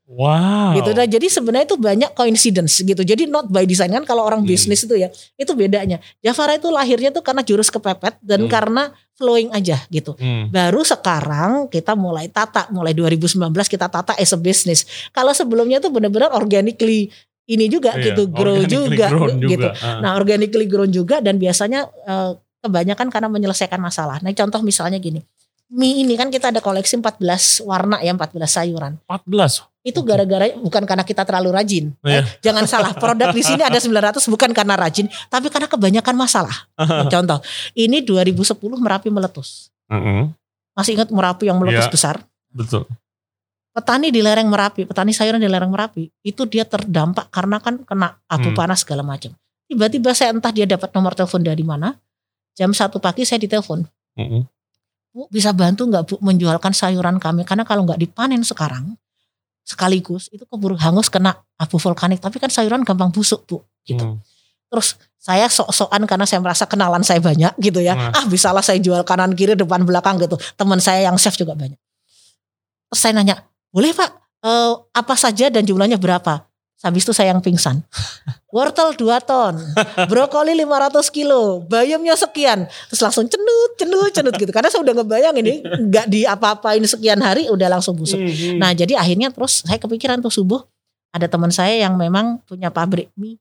Wow. gitu nah jadi sebenarnya itu banyak coincidence gitu jadi not by design kan kalau orang Hmm. bisnis itu ya itu bedanya Jafara itu lahirnya tuh karena jurus kepepet dan Hmm. karena flowing aja gitu Hmm. Baru sekarang kita mulai tata, mulai 2019 kita tata as a business. Kalau sebelumnya tuh benar-benar organically ini juga Iya, gitu, grow juga gitu. juga. Ah. Nah, organically grown juga dan biasanya eh, kebanyakan karena menyelesaikan masalah. Nah, contoh misalnya gini. Mie ini kan kita ada koleksi 14 warna ya, 14 sayuran. 14. Itu gara-gara bukan karena kita terlalu rajin. Iya. Eh, jangan salah, produk di sini ada 900 bukan karena rajin, tapi karena kebanyakan masalah. *laughs* Contoh, ini 2010 Merapi meletus. Heeh. Masih ingat Merapi yang meletus Iya. besar? Betul. petani di lereng Merapi, petani sayuran di lereng Merapi, itu dia terdampak karena kan kena abu Hmm. panas segala macam. Tiba-tiba saya entah dia dapat nomor telepon dari mana. Jam satu pagi saya ditelepon, Heeh. Bu bisa bantu nggak Bu menjualkan sayuran kami karena kalau nggak dipanen sekarang, sekaligus itu keburu hangus kena abu vulkanik. Tapi kan sayuran gampang busuk bu gitu. Hmm. terus saya sok-sokan karena saya merasa kenalan saya banyak gitu ya. Hmm. ah bisalah saya jual kanan kiri depan belakang gitu. Teman saya yang chef juga banyak. Terus saya nanya boleh pak? Eh, apa saja dan jumlahnya berapa habis itu saya yang pingsan wortel 2 ton brokoli 500 kilo bayamnya sekian terus langsung cenut cenut cenut gitu karena saya udah ngebayang ini nggak di apa-apain sekian hari udah langsung busuk Hmm, hmm. Nah jadi akhirnya terus saya kepikiran tuh subuh ada teman saya yang memang punya pabrik mie.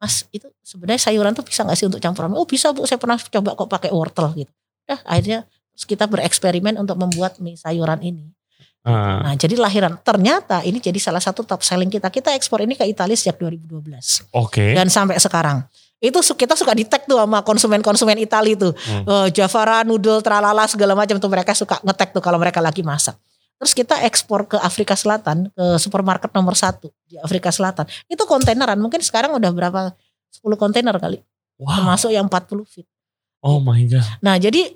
Mas itu sebenarnya sayuran tuh bisa nggak sih untuk campuran? Oh bisa bu, saya pernah coba kok pakai wortel gitu. Nah akhirnya terus kita bereksperimen untuk membuat mie sayuran ini. Ah. Nah jadi lahiran ternyata ini jadi salah satu top selling kita. Kita ekspor ini ke Italia sejak 2012 Oke. dan sampai sekarang. Itu kita suka di tag tuh sama konsumen-konsumen Italia tuh. Hmm. Eh, Javara, noodle, tralala segala macam tuh mereka suka ngetek tuh kalau mereka lagi masak. Terus kita ekspor ke Afrika Selatan ke supermarket nomor satu di Afrika Selatan. Itu kontaineran mungkin sekarang udah berapa 10 kontainer kali Wow. termasuk yang 40 feet. Oh my god. Nah jadi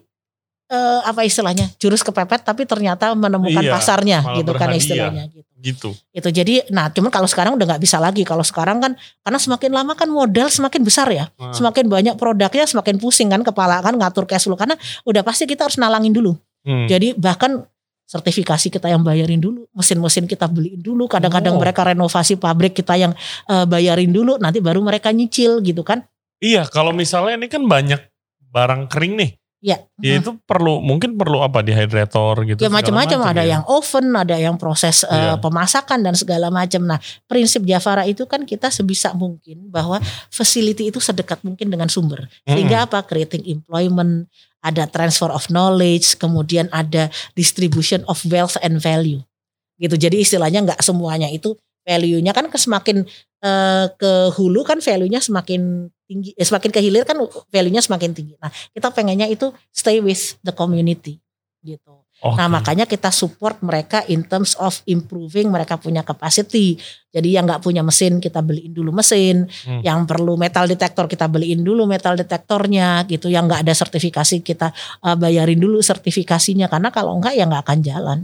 eh, apa istilahnya jurus kepepet tapi ternyata menemukan Iya, pasarnya gitu kan berhadiah. istilahnya gitu. Gitu. Itu jadi nah cuman kalau sekarang udah nggak bisa lagi kalau sekarang kan karena semakin lama kan modal semakin besar ya Ah. semakin banyak produknya semakin pusing kan kepala kan ngatur cash flow karena udah pasti kita harus nalangin dulu Hmm. jadi bahkan sertifikasi kita yang bayarin dulu mesin-mesin kita beliin dulu kadang-kadang Oh. mereka renovasi pabrik kita yang eh, bayarin dulu nanti baru mereka nyicil gitu kan Iya, kalau misalnya ini kan banyak barang kering nih. Ya Ya itu perlu mungkin perlu apa dehydrator gitu. Ya macam-macam macam ada ya. yang oven, ada yang proses eh, Iya. pemasakan dan segala macam. Nah, prinsip Jafara itu kan kita sebisa mungkin bahwa facility itu sedekat mungkin dengan sumber. Sehingga apa? Creating employment, ada transfer of knowledge, kemudian ada distribution of wealth and value. Gitu. Jadi istilahnya nggak semuanya itu value-nya kan semakin eh, ke hulu kan value-nya semakin tinggi, eh, semakin ke hilir kan value-nya semakin tinggi. Nah, kita pengennya itu stay with the community gitu. Oke. Nah makanya kita support mereka in terms of improving mereka punya capacity. Jadi yang nggak punya mesin kita beliin dulu mesin, Hmm. yang perlu metal detektor kita beliin dulu metal detektornya gitu. Yang nggak ada sertifikasi kita uh, bayarin dulu sertifikasinya karena kalau enggak ya nggak akan jalan.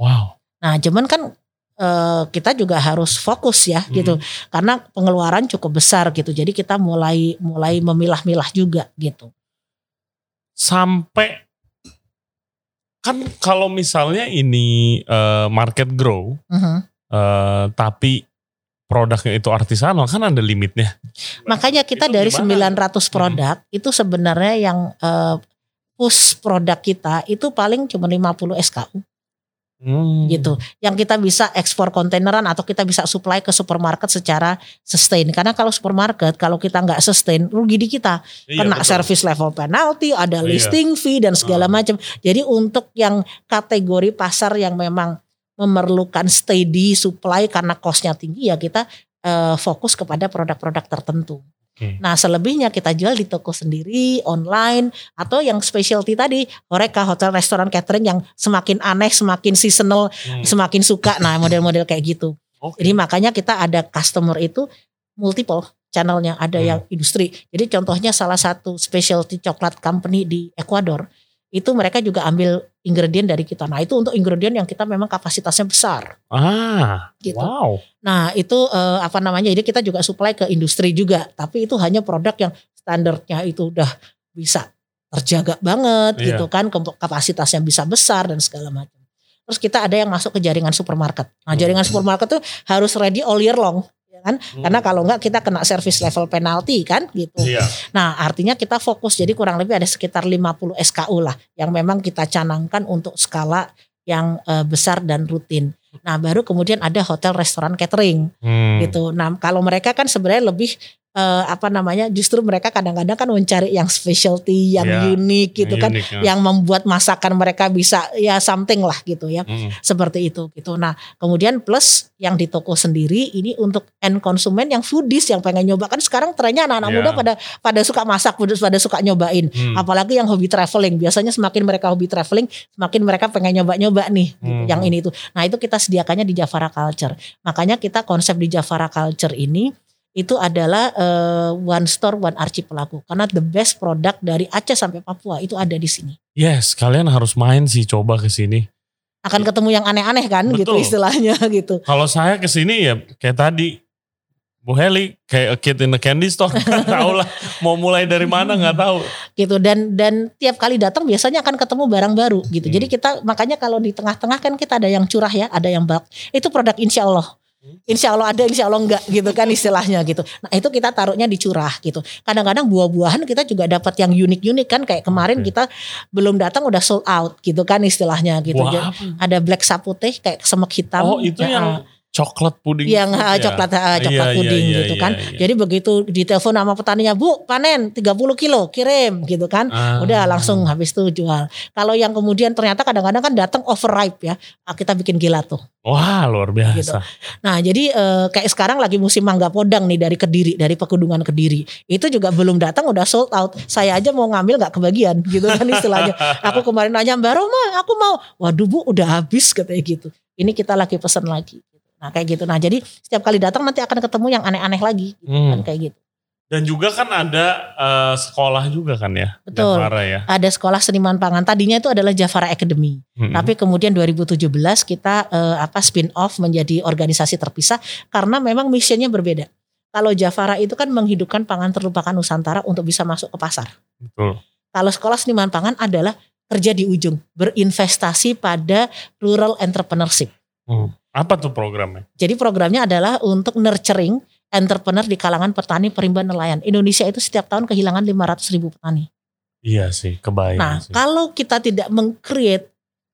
Wow. Nah cuman kan uh, kita juga harus fokus ya Hmm. gitu karena pengeluaran cukup besar gitu. Jadi kita mulai mulai memilah-milah juga gitu. Sampai kan kalau misalnya ini eh, market grow Mhm. eh, tapi produknya itu artisanal kan ada limitnya. Makanya kita Itu dari gimana? 900 produk itu sebenarnya yang eh, push produk kita itu paling cuma 50 SKU Hmm. gitu. Yang kita bisa ekspor kontaineran atau kita bisa supply ke supermarket secara sustain. Karena kalau supermarket kalau kita nggak sustain rugi di kita. Iya, Kena betul. service level penalty, ada Iya. listing fee dan segala Ah. macam. Jadi untuk yang kategori pasar yang memang memerlukan steady supply karena costnya tinggi ya kita eh, fokus kepada produk-produk tertentu. Oke. Nah selebihnya kita jual di toko sendiri, online, atau yang specialty tadi, Horeca, hotel, restoran, catering yang semakin aneh, semakin seasonal, Hmm. semakin suka. Nah model-model kayak gitu. Oke. Jadi makanya kita ada customer itu multiple channelnya, ada Hmm. yang industri. Jadi contohnya salah satu specialty coklat company di Ecuador, itu mereka juga ambil ingredient dari kita. Nah itu untuk ingredient yang kita memang kapasitasnya besar. Ah, Gitu. wow. Nah itu eh, apa namanya? Jadi kita juga supply ke industri juga, tapi itu hanya produk yang standarnya itu udah bisa terjaga banget Iya. gitu kan, kapasitasnya bisa besar dan segala macam. Terus kita ada yang masuk ke jaringan supermarket. Nah Hmm. jaringan supermarket tuh harus ready all year long, kan? Karena Hmm. kalau enggak kita kena service level penalty kan gitu. Iya. Nah artinya kita fokus jadi kurang lebih ada sekitar 50 SKU lah yang memang kita canangkan untuk skala yang eh, besar dan rutin. Nah baru kemudian ada hotel, restoran, catering Hmm. gitu. Nah kalau mereka kan sebenarnya lebih eh, apa namanya justru mereka kadang-kadang kan mencari yang specialty, yang Ya, unik gitu kan, Unik, ya. yang membuat masakan mereka bisa ya something lah gitu ya Hmm. seperti itu gitu. Nah kemudian plus yang di toko sendiri ini untuk end konsumen yang foodies yang pengen nyoba kan sekarang trennya anak-anak Ya. muda pada pada suka masak, pada, suka nyobain. Hmm. Apalagi yang hobi traveling, biasanya semakin mereka hobi traveling, semakin mereka pengen nyoba-nyoba nih, gitu, Hmm. yang ini itu. Nah itu kita sediakannya di Javara Culture. Makanya kita konsep di Javara Culture ini itu adalah eh, one store one archipelago karena the best product dari Aceh sampai Papua itu ada di sini. Yes, kalian harus main sih coba ke sini. akan ketemu yang aneh-aneh kan gitu Betul. istilahnya *laughs* gitu. Kalau saya ke sini ya kayak tadi Bu Heli kayak a kid in a candy store *laughs* nggak tahu lah mau mulai dari mana nggak tahu. gitu dan dan tiap kali datang biasanya akan ketemu barang baru gitu. Hmm. Jadi kita makanya kalau di tengah-tengah kan kita ada yang curah ya, ada yang bulk. Itu produk insya Allah. Insya Allah ada, insya Allah enggak gitu kan istilahnya gitu. Nah itu kita taruhnya di curah gitu. Kadang-kadang buah-buahan kita juga dapat yang unik-unik kan kayak kemarin Oke. kita belum datang udah sold out gitu kan istilahnya gitu. Jadi, apa? ada black saputih kayak semek hitam. Oh itu Ya, yang coklat puding. yang ya? coklat ah, coklat Iya, iya, puding iya, gitu iya, kan. iya. Jadi begitu ditelepon sama petaninya, "Bu, panen 30 kilo, kirim." gitu kan. Ah. Udah langsung habis itu jual. Kalau yang kemudian ternyata kadang-kadang kan datang overripe ya. ah, Kita bikin gelato. Wah luar biasa. Nah, jadi eh, kayak sekarang lagi musim mangga podang nih dari Kediri, dari Pegunungan Kediri. Itu juga belum datang udah sold out. Saya aja mau ngambil nggak kebagian gitu kan istilahnya. *laughs* Aku kemarin nanya Mbak Roma, aku mau. Waduh Bu, udah habis katanya gitu. Ini kita lagi pesan lagi. Nah kayak gitu. Nah jadi setiap kali datang nanti akan ketemu yang aneh-aneh lagi. Gitu, Hmm. kan kayak gitu. Dan juga kan ada eh, sekolah juga kan ya. Betul. Jafara ya. Ada sekolah seniman pangan. Tadinya itu adalah Jafara Academy. Mm-mm. Tapi kemudian 2017 kita eh, apa spin off menjadi organisasi terpisah karena memang misinya berbeda. Kalau Jafara itu kan menghidupkan pangan terlupakan Nusantara untuk bisa masuk ke pasar. Betul. Kalau sekolah seniman pangan adalah kerja di ujung, berinvestasi pada rural entrepreneurship. Hmm. Apa tuh programnya? Jadi programnya adalah untuk nurturing entrepreneur di kalangan petani perimba nelayan. Indonesia itu setiap tahun kehilangan 500 ribu petani. Iya sih, kebayang Nah, sih. kalau kita tidak meng-create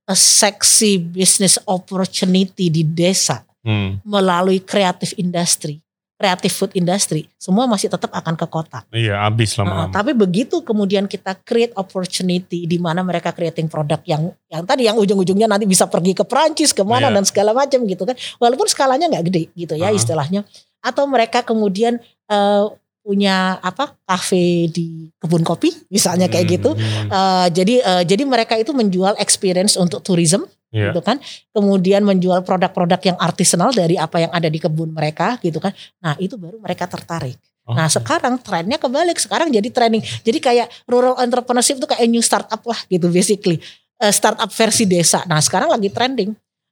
a sexy business opportunity di desa Hmm. melalui creative industry, creative food industry, semua masih tetap akan ke kota. Iya, habis Nah, lama-lama. tapi begitu kemudian kita create opportunity di mana mereka creating produk yang yang tadi yang ujung-ujungnya nanti bisa pergi ke Perancis ke mana Iya. dan segala macam gitu kan, walaupun skalanya nggak gede gitu ya Uh-uh. istilahnya. Atau mereka kemudian eh, punya apa kafe di kebun kopi misalnya kayak gitu. Hmm. Eh, jadi eh, jadi mereka itu menjual experience untuk tourism Iya. gitu kan. Kemudian menjual produk-produk yang artisanal dari apa yang ada di kebun mereka gitu kan. Nah, itu baru mereka tertarik. Oh. Nah, sekarang trennya kebalik. Sekarang jadi trending. Jadi kayak rural entrepreneurship itu kayak new startup lah gitu basically. Eh, startup versi desa. Nah, sekarang lagi trending.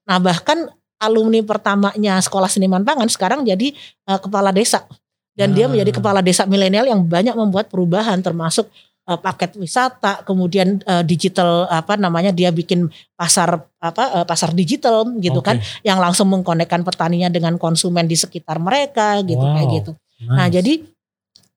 Nah, bahkan alumni pertamanya Sekolah Seniman Pangan sekarang jadi eh, kepala desa. Dan dia Ah. menjadi kepala desa milenial yang banyak membuat perubahan termasuk eh, paket wisata, kemudian eh, digital apa namanya dia bikin pasar apa eh, pasar digital gitu Oke. kan yang langsung mengkonekkan petaninya dengan konsumen di sekitar mereka gitu Wow. kayak gitu. Nah, Nice. jadi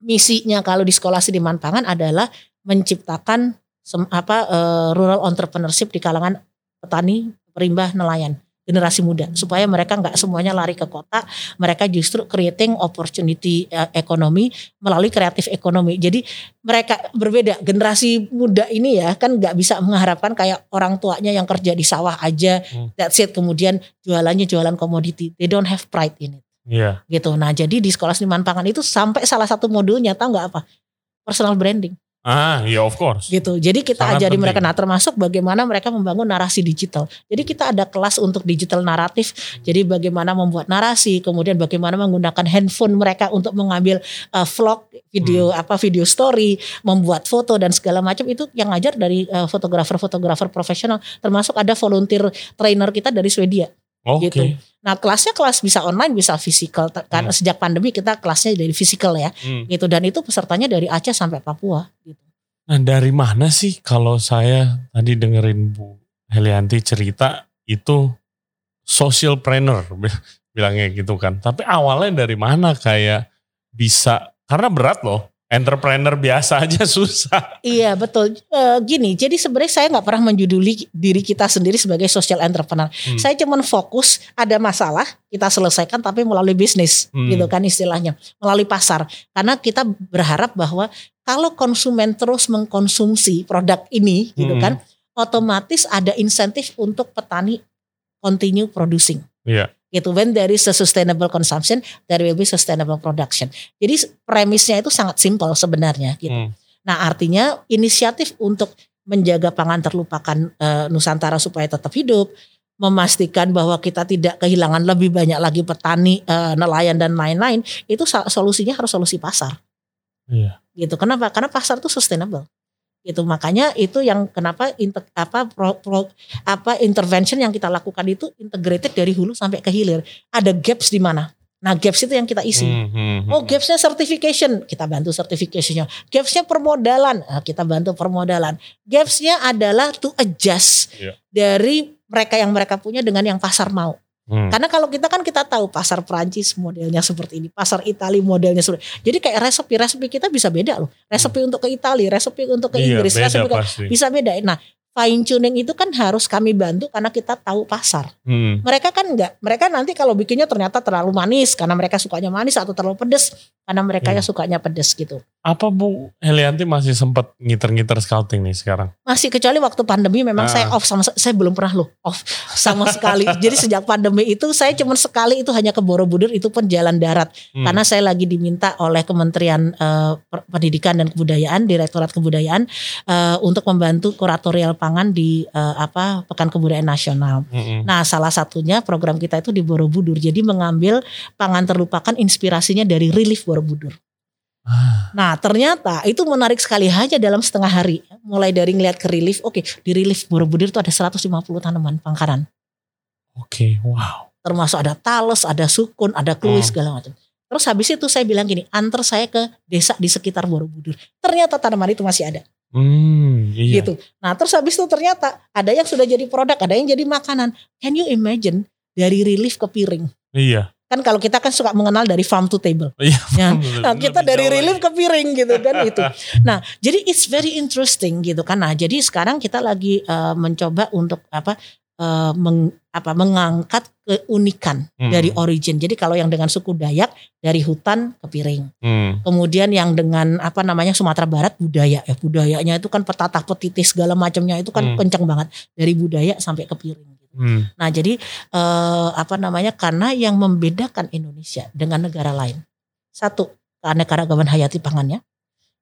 misinya kalau di sekolah Seniman Pangan adalah menciptakan sem- apa eh, rural entrepreneurship di kalangan petani, perimbah, nelayan, generasi muda supaya mereka nggak semuanya lari ke kota, mereka justru creating opportunity eh, ekonomi melalui kreatif ekonomi. Jadi mereka berbeda. Generasi muda ini ya kan nggak bisa mengharapkan kayak orang tuanya yang kerja di sawah aja, Hmm. that's it. Kemudian jualannya jualan komoditi. They don't have pride in it Iya. gitu. Nah jadi di sekolah seniman pangan itu sampai salah satu modulnya tahu nggak apa? Personal branding Ah, iya of course. gitu. Jadi kita Sangat ajari penting. mereka nah termasuk bagaimana mereka membangun narasi digital. Jadi kita ada kelas untuk digital naratif. Jadi bagaimana membuat narasi, kemudian bagaimana menggunakan handphone mereka untuk mengambil uh, vlog, video Hmm. apa video story, membuat foto dan segala macam itu yang ngajar dari uh, fotografer-fotografer profesional. Termasuk ada volunteer trainer kita dari Swedia. Oke. gitu. Nah kelasnya kelas bisa online bisa fisikal karena Hmm. sejak pandemi kita kelasnya dari fisikal ya Hmm. gitu dan itu pesertanya dari Aceh sampai Papua gitu. Nah dari mana sih kalau saya tadi dengerin Bu Helianti cerita itu social planner *laughs* bilangnya gitu kan. Tapi awalnya dari mana kayak bisa karena berat loh. Entrepreneur biasa aja *laughs* susah. Iya betul. E, gini, jadi sebenarnya saya nggak pernah menjuduli diri kita sendiri sebagai social entrepreneur. Hmm. Saya cuma fokus ada masalah kita selesaikan tapi melalui bisnis, Hmm. gitu kan istilahnya, melalui pasar. Karena kita berharap bahwa kalau konsumen terus mengkonsumsi produk ini, gitu Hmm. kan, otomatis ada insentif untuk petani continue producing. Iya. Gitu. When there is a sustainable consumption there will be sustainable production. Jadi premisnya itu sangat simpel sebenarnya gitu. Hmm. nah artinya inisiatif untuk menjaga pangan terlupakan eh, Nusantara supaya tetap hidup memastikan bahwa kita tidak kehilangan lebih banyak lagi petani eh, nelayan dan lain-lain itu solusinya harus solusi pasar. Iya. gitu. Kenapa? Karena pasar itu sustainable gitu makanya itu yang kenapa inter, apa pro, pro, apa intervention yang kita lakukan itu integrated dari hulu sampai ke hilir ada gaps di mana nah gaps itu yang kita isi Hmm, hmm, hmm. Oh gapsnya certification, kita bantu certificationnya. Gapsnya permodalan, nah, kita bantu permodalan. Gapsnya adalah to adjust Iya. dari mereka yang mereka punya dengan yang pasar mau. Hmm. Karena kalau kita kan kita tahu pasar Prancis modelnya seperti ini, pasar Italia modelnya seperti ini. Jadi kayak resepi-resepi kita bisa beda loh. Resepi untuk ke Italia, resepi untuk ke Hmm. Iya, Inggris, beda resepi pasti. bisa beda. Nah fine tuning itu kan harus kami bantu karena kita tahu pasar. Hmm. Mereka kan enggak, mereka nanti kalau bikinnya ternyata terlalu manis karena mereka sukanya manis atau terlalu pedes karena mereka Hmm. yang sukanya pedes gitu. Apa Bu Helianti masih sempat ngiter-ngiter scouting nih sekarang? Masih kecuali waktu pandemi memang Ah. saya off sama saya belum pernah loh off sama sekali. *laughs* Jadi sejak pandemi itu saya cuma sekali itu hanya ke Borobudur itu pun jalan darat Hmm. karena saya lagi diminta oleh Kementerian Per- Pendidikan dan Kebudayaan, Direktorat Kebudayaan eh, untuk membantu kuratorial pangan di eh, apa Pekan Kebudayaan Nasional. Mm-mm. Nah, salah satunya program kita itu di Borobudur. Jadi mengambil pangan terlupakan inspirasinya dari Relief Borobudur. Ah, Nah, ternyata itu menarik sekali hanya dalam setengah hari. Mulai dari ngeliat ke Relief, oke, di Relief Borobudur itu ada 150 tanaman pangkaran. Oke, wow. Termasuk ada talos, ada sukun, ada kluis Hmm. segala macam. Terus habis itu saya bilang gini, antar saya ke desa di sekitar Borobudur. Ternyata tanaman itu masih ada. Hmm, iya. gitu. Nah, terus habis itu ternyata ada yang sudah jadi produk, ada yang jadi makanan. Can you imagine dari relief ke piring? Iya. Kan kalau kita kan suka mengenal dari farm to table. Iya. Ya. Nah, kita Lebih dari relief ke piring gitu kan *laughs* itu. Nah, jadi it's very interesting gitu kan. Nah, jadi sekarang kita lagi eh, mencoba untuk apa eh, meng- apa mengangkat keunikan Hmm. dari origin. Jadi kalau yang dengan suku Dayak dari hutan ke piring. Hmm. Kemudian yang dengan apa namanya Sumatera Barat budaya ya budayanya itu kan petatah petitih segala macamnya itu kan Hmm. kencang banget dari budaya sampai ke piring. gitu. Hmm. Nah jadi eh, apa namanya karena yang membedakan Indonesia dengan negara lain satu keanekaragaman hayati pangannya,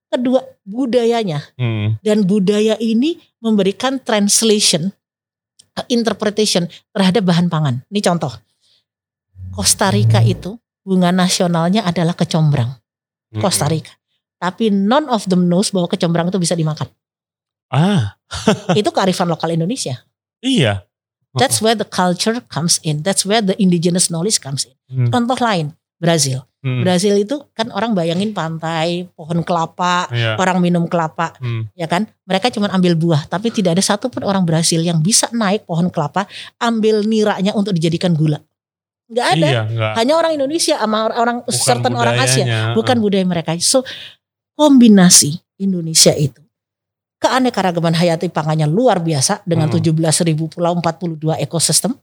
kedua budayanya Hmm. dan budaya ini memberikan translation interpretation terhadap bahan pangan. Ini contoh Costa Rica itu bunga nasionalnya adalah kecombrang. Hmm. Costa Rica. Tapi none of them knows bahwa kecombrang itu bisa dimakan. Ah, *laughs* itu kearifan lokal Indonesia. iya. That's where the culture comes in. That's where the indigenous knowledge comes in. Hmm. Contoh lain, Brazil. Hmm. Brazil itu kan orang bayangin pantai, pohon kelapa, Iya. orang minum kelapa, Hmm. ya kan? Mereka cuma ambil buah, tapi tidak ada satupun orang Brazil yang bisa naik pohon kelapa, ambil niranya untuk dijadikan gula. Nggak ada. Iya, enggak. Hanya orang Indonesia sama orang Bukan certain orang Asia. bukan budaya mereka. So kombinasi Indonesia itu keanekaragaman hayati pangannya luar biasa dengan Hmm. 17 ribu pulau 42 ekosistem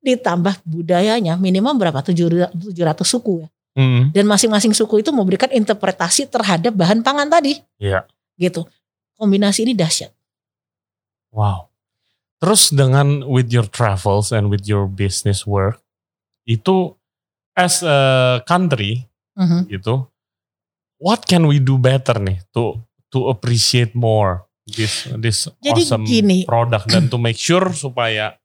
ditambah budayanya minimum berapa 700 700 suku ya Hmm. dan masing-masing suku itu memberikan interpretasi terhadap bahan pangan tadi Iya. gitu kombinasi ini dahsyat Wow. Terus dengan with your travels and with your business work itu as a country Mhm. gitu, what can we do better nih to to appreciate more this this Jadi awesome gini. product dan to make sure supaya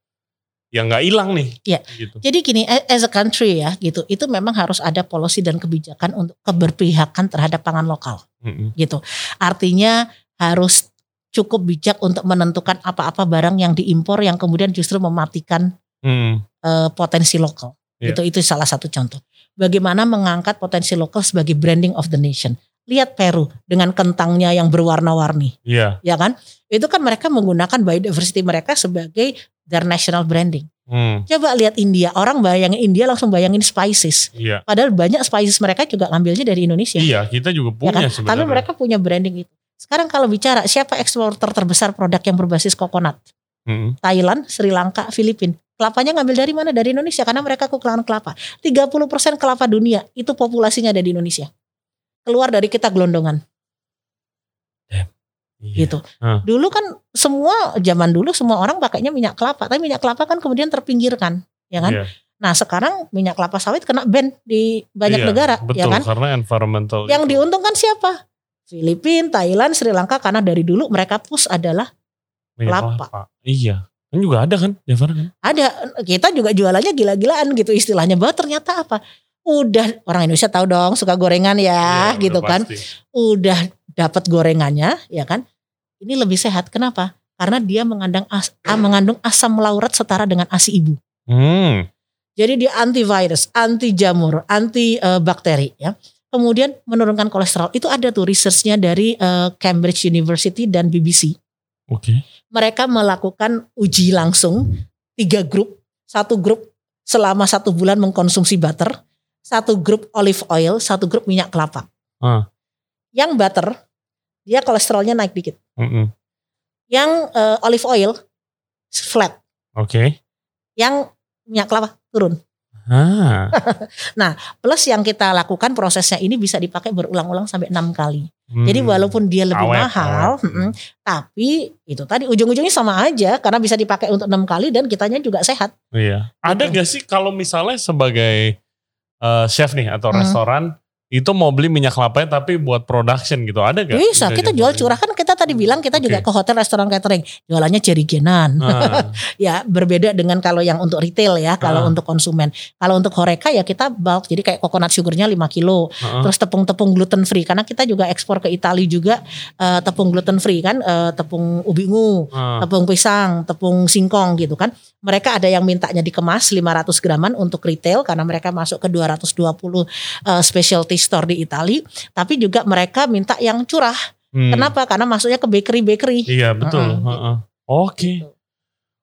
ya nggak hilang nih. Iya. Gitu. Jadi gini, as a country ya gitu, itu memang harus ada policy dan kebijakan untuk keberpihakan terhadap pangan lokal. Mm-mm. gitu. Artinya harus cukup bijak untuk menentukan apa-apa barang yang diimpor yang kemudian justru mematikan Mm. eh, potensi lokal. Iya. Itu itu salah satu contoh. Bagaimana mengangkat potensi lokal sebagai branding of the nation. Lihat Peru dengan kentangnya yang berwarna-warni, Iya. ya kan? Itu kan mereka menggunakan biodiversity mereka sebagai their national branding. Mm. Coba lihat India, orang bayangin India langsung bayangin spices. Iya. Padahal banyak spices mereka juga ngambilnya dari Indonesia. Iya, kita juga Ya punya kan? sebenarnya. Tapi mereka punya branding itu. Sekarang kalau bicara siapa eksporter terbesar produk yang berbasis kokonat? Mm. Thailand, Sri Lanka, Filipina. Kelapanya ngambil dari mana? Dari Indonesia karena mereka kekurangan kelapa. 30% kelapa dunia itu populasinya ada di Indonesia. Keluar dari kita gelondongan Iya. gitu. Hah. Dulu kan semua zaman dulu semua orang pakainya minyak kelapa, tapi minyak kelapa kan kemudian terpinggirkan, ya kan? Iya. Nah, sekarang minyak kelapa sawit kena ban di banyak Iya, negara, Betul, ya kan? karena environmental. Yang itu. diuntungkan siapa? Filipina, Thailand, Sri Lanka karena dari dulu mereka push adalah Minyak kelapa. Iya. Kan juga ada kan, Jafar kan? ada kita juga jualannya gila-gilaan gitu istilahnya bahwa ternyata apa udah orang Indonesia tahu dong suka gorengan ya Iya, gitu kan pasti. udah dapat gorengannya ya kan ini lebih sehat. Kenapa? Karena dia mengandung as, ah, mengandung asam laurat setara dengan ASI ibu. Hmm. Jadi dia antivirus, anti jamur, anti uh, bakteri ya. Kemudian menurunkan kolesterol. Itu ada tuh researchnya dari uh, Cambridge University dan BBC. Oke. Okay. Mereka melakukan uji langsung tiga grup. Satu grup selama satu bulan mengkonsumsi butter, satu grup olive oil, satu grup minyak kelapa. Uh. Yang butter dia kolesterolnya naik dikit. Mm -mm. Yang uh, olive oil flat. Oke. Okay. Yang minyak kelapa turun. Ah. *laughs* nah, plus yang kita lakukan prosesnya ini bisa dipakai berulang-ulang sampai enam kali. Hmm. Jadi walaupun dia lebih awet, mahal, awet. Hmm, tapi itu tadi ujung-ujungnya sama aja karena bisa dipakai untuk enam kali dan kitanya juga sehat. Iya. Gitu. Ada gak sih kalau misalnya sebagai uh, chef nih atau hmm. restoran itu mau beli minyak kelapa tapi buat production gitu ada gak? Bisa, kita jual curah kan kita tadi bilang kita okay. juga ke hotel restoran catering jualannya jerigenan. Ah. *laughs* ya berbeda dengan kalau yang untuk retail ya, kalau ah. untuk konsumen. Kalau untuk horeca ya kita bulk jadi kayak coconut sugarnya 5 kilo. Ah. Terus tepung-tepung gluten free karena kita juga ekspor ke Italia juga uh, tepung gluten free kan, uh, tepung ubi ungu, ah. tepung pisang, tepung singkong gitu kan. Mereka ada yang mintanya dikemas 500 graman untuk retail karena mereka masuk ke 220 uh, specialty store di Italia, tapi juga mereka minta yang curah. Hmm. Kenapa? Karena masuknya ke bakery-bakery. Iya betul. Uh -uh. Oke. Okay. Gitu.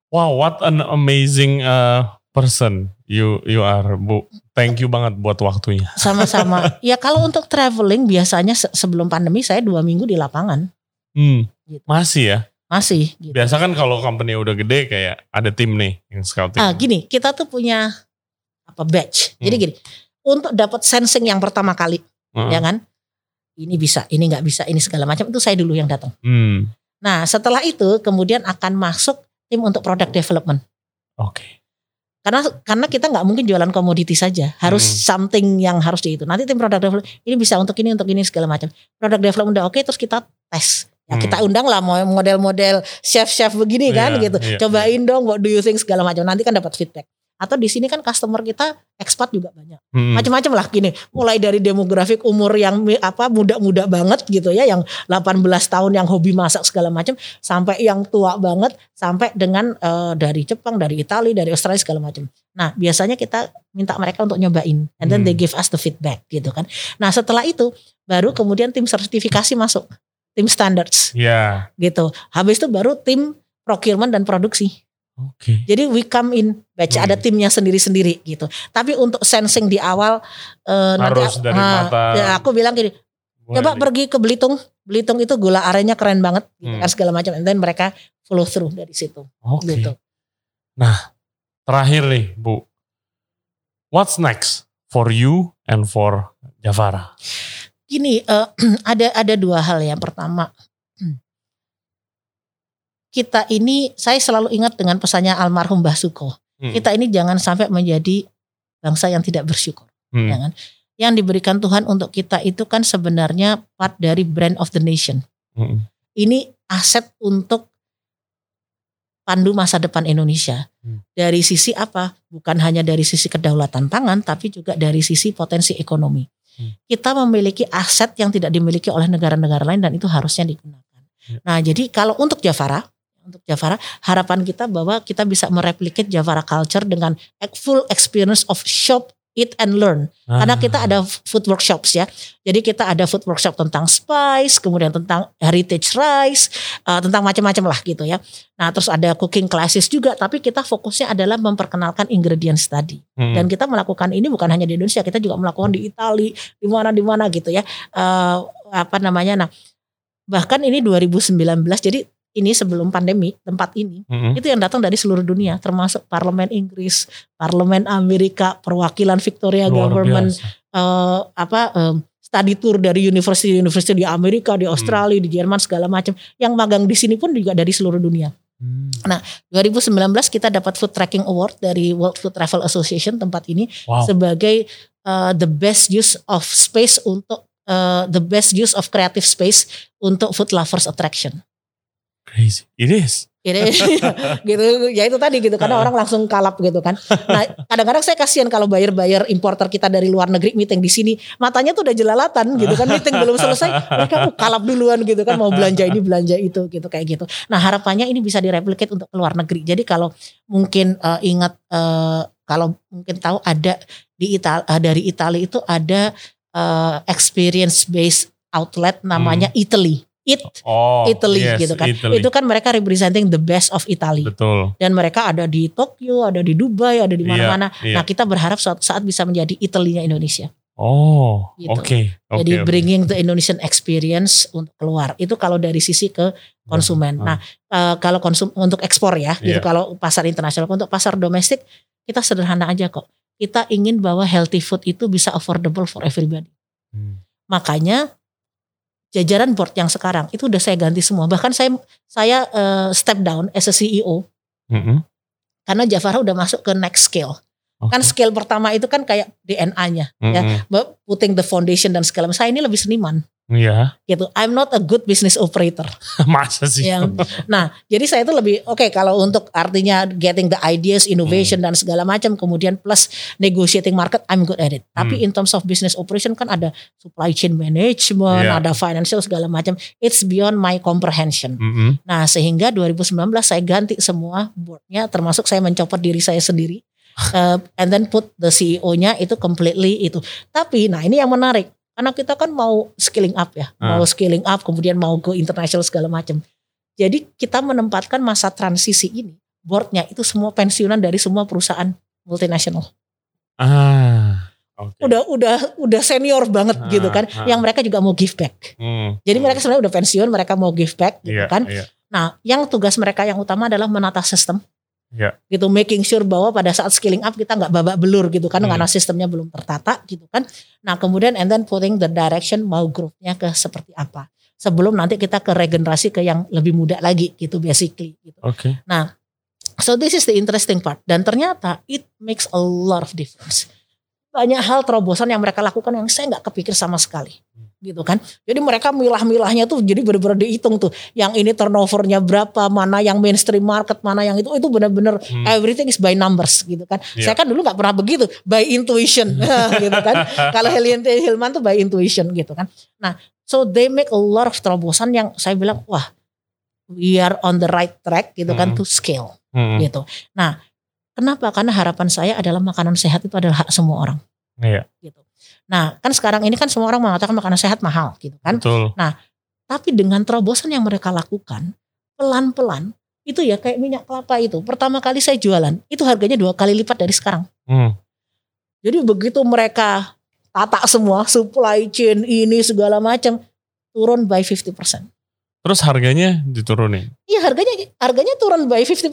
Wow, what an amazing uh, person you you are, Bu. Thank you banget buat waktunya. Sama-sama. *laughs* ya kalau untuk traveling biasanya se sebelum pandemi saya dua minggu di lapangan. Hmm. Gitu. Masih ya? Masih. Gitu. Biasa kan kalau company udah gede kayak ada tim nih yang scouting. Ah gini, kita tuh punya apa batch. Jadi hmm. gini, untuk dapat sensing yang pertama kali, uh-huh. ya kan? Ini bisa, ini nggak bisa, ini segala macam itu saya dulu yang datang. Hmm. Nah setelah itu kemudian akan masuk tim untuk product development. Oke. Okay. Karena karena kita nggak mungkin jualan komoditi saja, harus hmm. something yang harus di itu. Nanti tim product development ini bisa untuk ini untuk ini segala macam. Product development udah oke, okay, terus kita tes. Ya hmm. kita undang lah model-model chef-chef begini kan yeah, gitu. Yeah, Cobain yeah. dong what do you think segala macam. Nanti kan dapat feedback atau di sini kan customer kita ekspat juga banyak. Hmm. macam-macam lah gini. Mulai dari demografik umur yang apa muda-muda banget gitu ya yang 18 tahun yang hobi masak segala macam sampai yang tua banget sampai dengan uh, dari Jepang dari Italia dari Australia segala macam. Nah biasanya kita minta mereka untuk nyobain and then hmm. they give us the feedback gitu kan. Nah setelah itu baru kemudian tim sertifikasi masuk. Tim standards. Yeah. gitu. Habis itu baru tim procurement dan produksi Oke. Okay. Jadi we come in batch hmm. ada timnya sendiri-sendiri gitu. Tapi untuk sensing di awal uh, harus nanti, dari uh, mata. Ya aku bilang gini, coba pergi ke Belitung. Belitung itu gula arennya keren banget gitu hmm. kan segala macam. Dan mereka follow through dari situ. Oke. Okay. Gitu. Nah, terakhir nih, Bu. What's next for you and for Javara? Gini, uh, *clears throat* ada ada dua hal yang pertama kita ini saya selalu ingat dengan pesannya almarhum Mbah Suko. Hmm. Kita ini jangan sampai menjadi bangsa yang tidak bersyukur. Hmm. Jangan. Ya yang diberikan Tuhan untuk kita itu kan sebenarnya part dari brand of the nation. Hmm. Ini aset untuk pandu masa depan Indonesia. Hmm. Dari sisi apa? Bukan hanya dari sisi kedaulatan pangan, tapi juga dari sisi potensi ekonomi. Hmm. Kita memiliki aset yang tidak dimiliki oleh negara-negara lain dan itu harusnya digunakan. Hmm. Nah, jadi kalau untuk Javara, untuk Javara. Harapan kita bahwa kita bisa mereplikasi Javara culture dengan full experience of shop eat and learn. Ah. Karena kita ada food workshops ya. Jadi kita ada food workshop tentang spice, kemudian tentang heritage rice, uh, tentang macam-macam lah gitu ya. Nah, terus ada cooking classes juga, tapi kita fokusnya adalah memperkenalkan ingredients tadi. Hmm. Dan kita melakukan ini bukan hanya di Indonesia, kita juga melakukan di Italia, di mana di mana gitu ya. Uh, apa namanya? Nah, bahkan ini 2019 jadi ini sebelum pandemi tempat ini mm-hmm. itu yang datang dari seluruh dunia termasuk parlemen Inggris, parlemen Amerika, perwakilan Victoria Luar Government uh, apa uh, study tour dari university-university di Amerika, di Australia, hmm. di Jerman segala macam. Yang magang di sini pun juga dari seluruh dunia. Hmm. Nah, 2019 kita dapat Food Tracking Award dari World Food Travel Association tempat ini wow. sebagai uh, the best use of space untuk uh, the best use of creative space untuk food lovers attraction. Crazy. It is. gitu, *laughs* gitu. Ya itu tadi gitu karena orang langsung kalap gitu kan. Nah kadang-kadang saya kasihan kalau bayar-bayar importer kita dari luar negeri meeting di sini matanya tuh udah jelalatan gitu kan meeting belum selesai mereka uh, kalap duluan gitu kan mau belanja ini belanja itu gitu kayak gitu. Nah harapannya ini bisa direplikasi untuk luar negeri. Jadi kalau mungkin uh, ingat uh, kalau mungkin tahu ada di Itali uh, dari Italia itu ada uh, experience based outlet namanya hmm. Italy It oh, Italy yes, gitu kan. Italy. Itu kan mereka representing the best of Italy. Betul. Dan mereka ada di Tokyo, ada di Dubai, ada di iya, mana-mana. Yeah, yeah. Nah, kita berharap suatu saat bisa menjadi Italy-nya Indonesia. Oh, gitu. oke. Okay, okay, Jadi okay. bringing the Indonesian experience untuk keluar. Itu kalau dari sisi ke konsumen. Hmm. Nah, uh, kalau konsum untuk ekspor ya, yeah. gitu kalau pasar internasional. Untuk pasar domestik kita sederhana aja kok. Kita ingin bahwa healthy food itu bisa affordable for everybody. Hmm. Makanya jajaran board yang sekarang itu udah saya ganti semua. Bahkan saya saya uh, step down as a CEO. Mm -hmm. Karena Jafara udah masuk ke next scale. Okay. Kan scale pertama itu kan kayak DNA-nya mm -hmm. ya, putting the foundation dan segala Saya ini lebih seniman. Iya. Gitu. I'm not a good business operator. *laughs* Masa sih? Yang, nah, jadi saya itu lebih oke okay, kalau untuk artinya getting the ideas, innovation hmm. dan segala macam, kemudian plus negotiating market, I'm good at it. Hmm. Tapi in terms of business operation kan ada supply chain management, yeah. ada financial segala macam. It's beyond my comprehension. Mm -hmm. Nah, sehingga 2019 saya ganti semua boardnya, termasuk saya mencopot diri saya sendiri. uh, and then put the CEO-nya itu completely itu. Tapi, nah ini yang menarik karena kita kan mau scaling up ya, hmm. mau scaling up, kemudian mau ke international segala macam. Jadi kita menempatkan masa transisi ini, boardnya itu semua pensiunan dari semua perusahaan multinasional. Ah. Okay. Udah udah udah senior banget ah, gitu kan, ah. yang mereka juga mau give back. Hmm, Jadi hmm. mereka sebenarnya udah pensiun, mereka mau give back gitu yeah, kan. Yeah. Nah, yang tugas mereka yang utama adalah menata sistem, Yeah. Gitu making sure bahwa pada saat scaling up kita nggak babak belur gitu kan hmm. karena sistemnya belum tertata gitu kan. Nah, kemudian and then putting the direction mau growth-nya ke seperti apa. Sebelum nanti kita ke regenerasi ke yang lebih muda lagi gitu basically gitu. Oke. Okay. Nah, so this is the interesting part dan ternyata it makes a lot of difference. Banyak hal terobosan yang mereka lakukan yang saya nggak kepikir sama sekali gitu kan. Jadi mereka milah-milahnya tuh jadi benar-benar dihitung tuh. Yang ini turnovernya berapa, mana yang mainstream market, mana yang itu itu benar-benar hmm. everything is by numbers gitu kan. Yeah. Saya kan dulu nggak pernah begitu, by intuition *laughs* gitu kan. Kalau Helian Hilman tuh by intuition gitu kan. Nah, so they make a lot of terobosan yang saya bilang wah we are on the right track gitu kan hmm. to scale hmm. gitu. Nah, kenapa? Karena harapan saya adalah makanan sehat itu adalah hak semua orang. Iya. Gitu. Nah, kan sekarang ini kan semua orang mengatakan makanan sehat mahal gitu kan. Betul. Nah, tapi dengan terobosan yang mereka lakukan, pelan-pelan itu ya kayak minyak kelapa itu. Pertama kali saya jualan, itu harganya dua kali lipat dari sekarang. Hmm. Jadi begitu mereka tata semua supply chain ini segala macam turun by 50%. Terus harganya diturunin? Iya harganya harganya turun by 50%.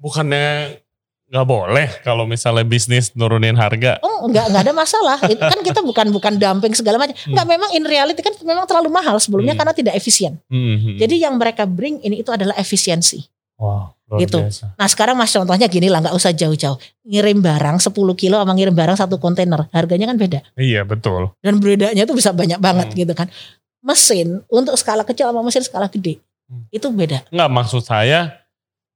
Bukannya nggak boleh kalau misalnya bisnis nurunin harga. Oh nggak nggak ada masalah. Itu kan kita bukan bukan dumping segala macam. Hmm. Nggak memang in reality kan memang terlalu mahal sebelumnya hmm. karena tidak efisien. Hmm. Jadi yang mereka bring ini itu adalah efisiensi. Wow, gitu. Biasa. Nah sekarang mas contohnya gini lah nggak usah jauh-jauh. Ngirim barang 10 kilo sama ngirim barang satu kontainer harganya kan beda. Iya betul. Dan bedanya tuh bisa banyak banget hmm. gitu kan. Mesin untuk skala kecil sama mesin skala gede hmm. itu beda. Nggak maksud saya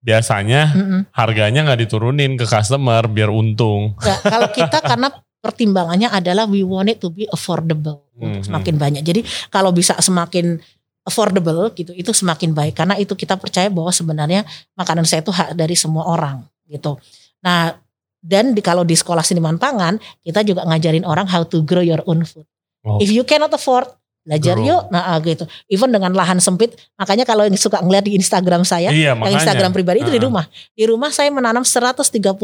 biasanya mm -mm. harganya nggak diturunin ke customer biar untung. Kalau kita *laughs* karena pertimbangannya adalah we want it to be affordable mm -hmm. untuk semakin banyak. Jadi kalau bisa semakin affordable gitu itu semakin baik karena itu kita percaya bahwa sebenarnya makanan saya itu hak dari semua orang gitu. Nah, dan di, kalau di sekolah seniman pangan kita juga ngajarin orang how to grow your own food. Oh. If you cannot afford belajar Grow. yuk. Nah ah, gitu. Even dengan lahan sempit makanya kalau yang suka ngeliat di Instagram saya iya, yang Instagram pribadi itu uh. di rumah. Di rumah saya menanam 139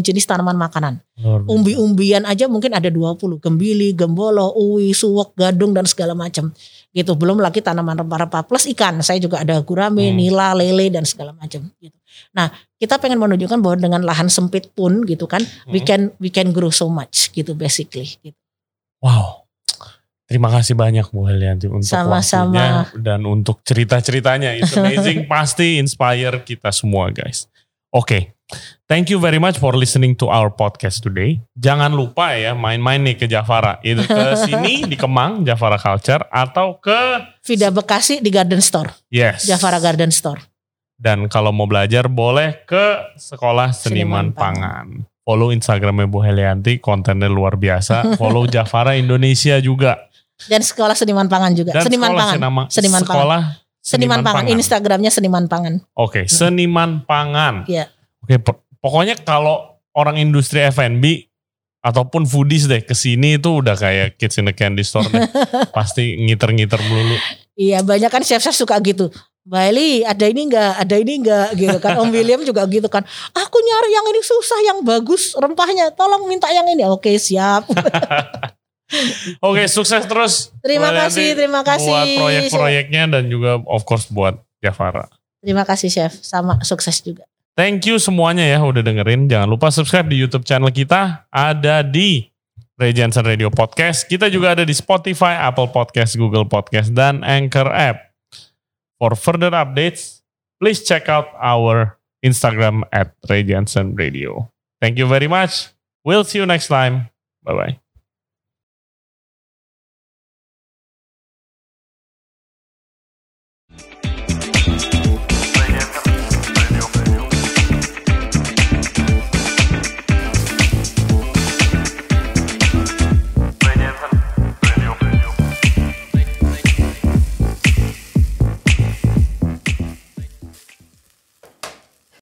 jenis tanaman makanan. Umbi-umbian aja mungkin ada 20 gembili gembolo uwi suwok gadung dan segala macam. Gitu. Belum lagi tanaman rempah-rempah. Plus ikan. Saya juga ada gurame hmm. nila lele dan segala macam. Gitu. Nah kita pengen menunjukkan bahwa dengan lahan sempit pun gitu kan hmm. we can we can grow so much gitu basically. Gitu. wow Terima kasih banyak Bu Helianti untuk Sama-sama. waktunya dan untuk cerita-ceritanya. Itu *laughs* amazing, pasti inspire kita semua guys. Oke, okay. thank you very much for listening to our podcast today. Jangan lupa ya main-main nih ke Jafara. Itu ke *laughs* sini di Kemang, Jafara Culture atau ke Vida Bekasi di Garden Store. Yes. Jafara Garden Store. Dan kalau mau belajar boleh ke Sekolah Seniman, Seniman Pangan. Follow Instagramnya Bu Helianti, kontennya luar biasa. Follow *laughs* Jafara Indonesia juga. Dan sekolah seniman pangan juga. Dan seniman sekolah pangan. Senama- Seniman pangan. sekolah Seniman, pangan. Instagramnya seniman pangan. Oke, Seniman Pangan. Iya. Oke, po- pokoknya kalau orang industri F&B ataupun foodies deh ke sini itu udah kayak kids in the candy store deh. *laughs* Pasti ngiter-ngiter melulu. Iya banyak kan chef-chef suka gitu. Mbak Eli ada ini enggak, ada ini enggak gitu kan. Om William juga gitu kan. Aku nyari yang ini susah, yang bagus rempahnya. Tolong minta yang ini. Oke siap. *laughs* Oke, sukses terus. Terima kasih, terima kasih. Buat proyek-proyeknya dan juga of course buat Jafara. Terima kasih chef. Sama sukses juga. Thank you semuanya ya udah dengerin. Jangan lupa subscribe di YouTube channel kita. Ada di Ray Radio Podcast. Kita juga ada di Spotify, Apple Podcast, Google Podcast, dan Anchor App. For further updates, please check out our Instagram at Ray Radio. Thank you very much. We'll see you next time. Bye-bye.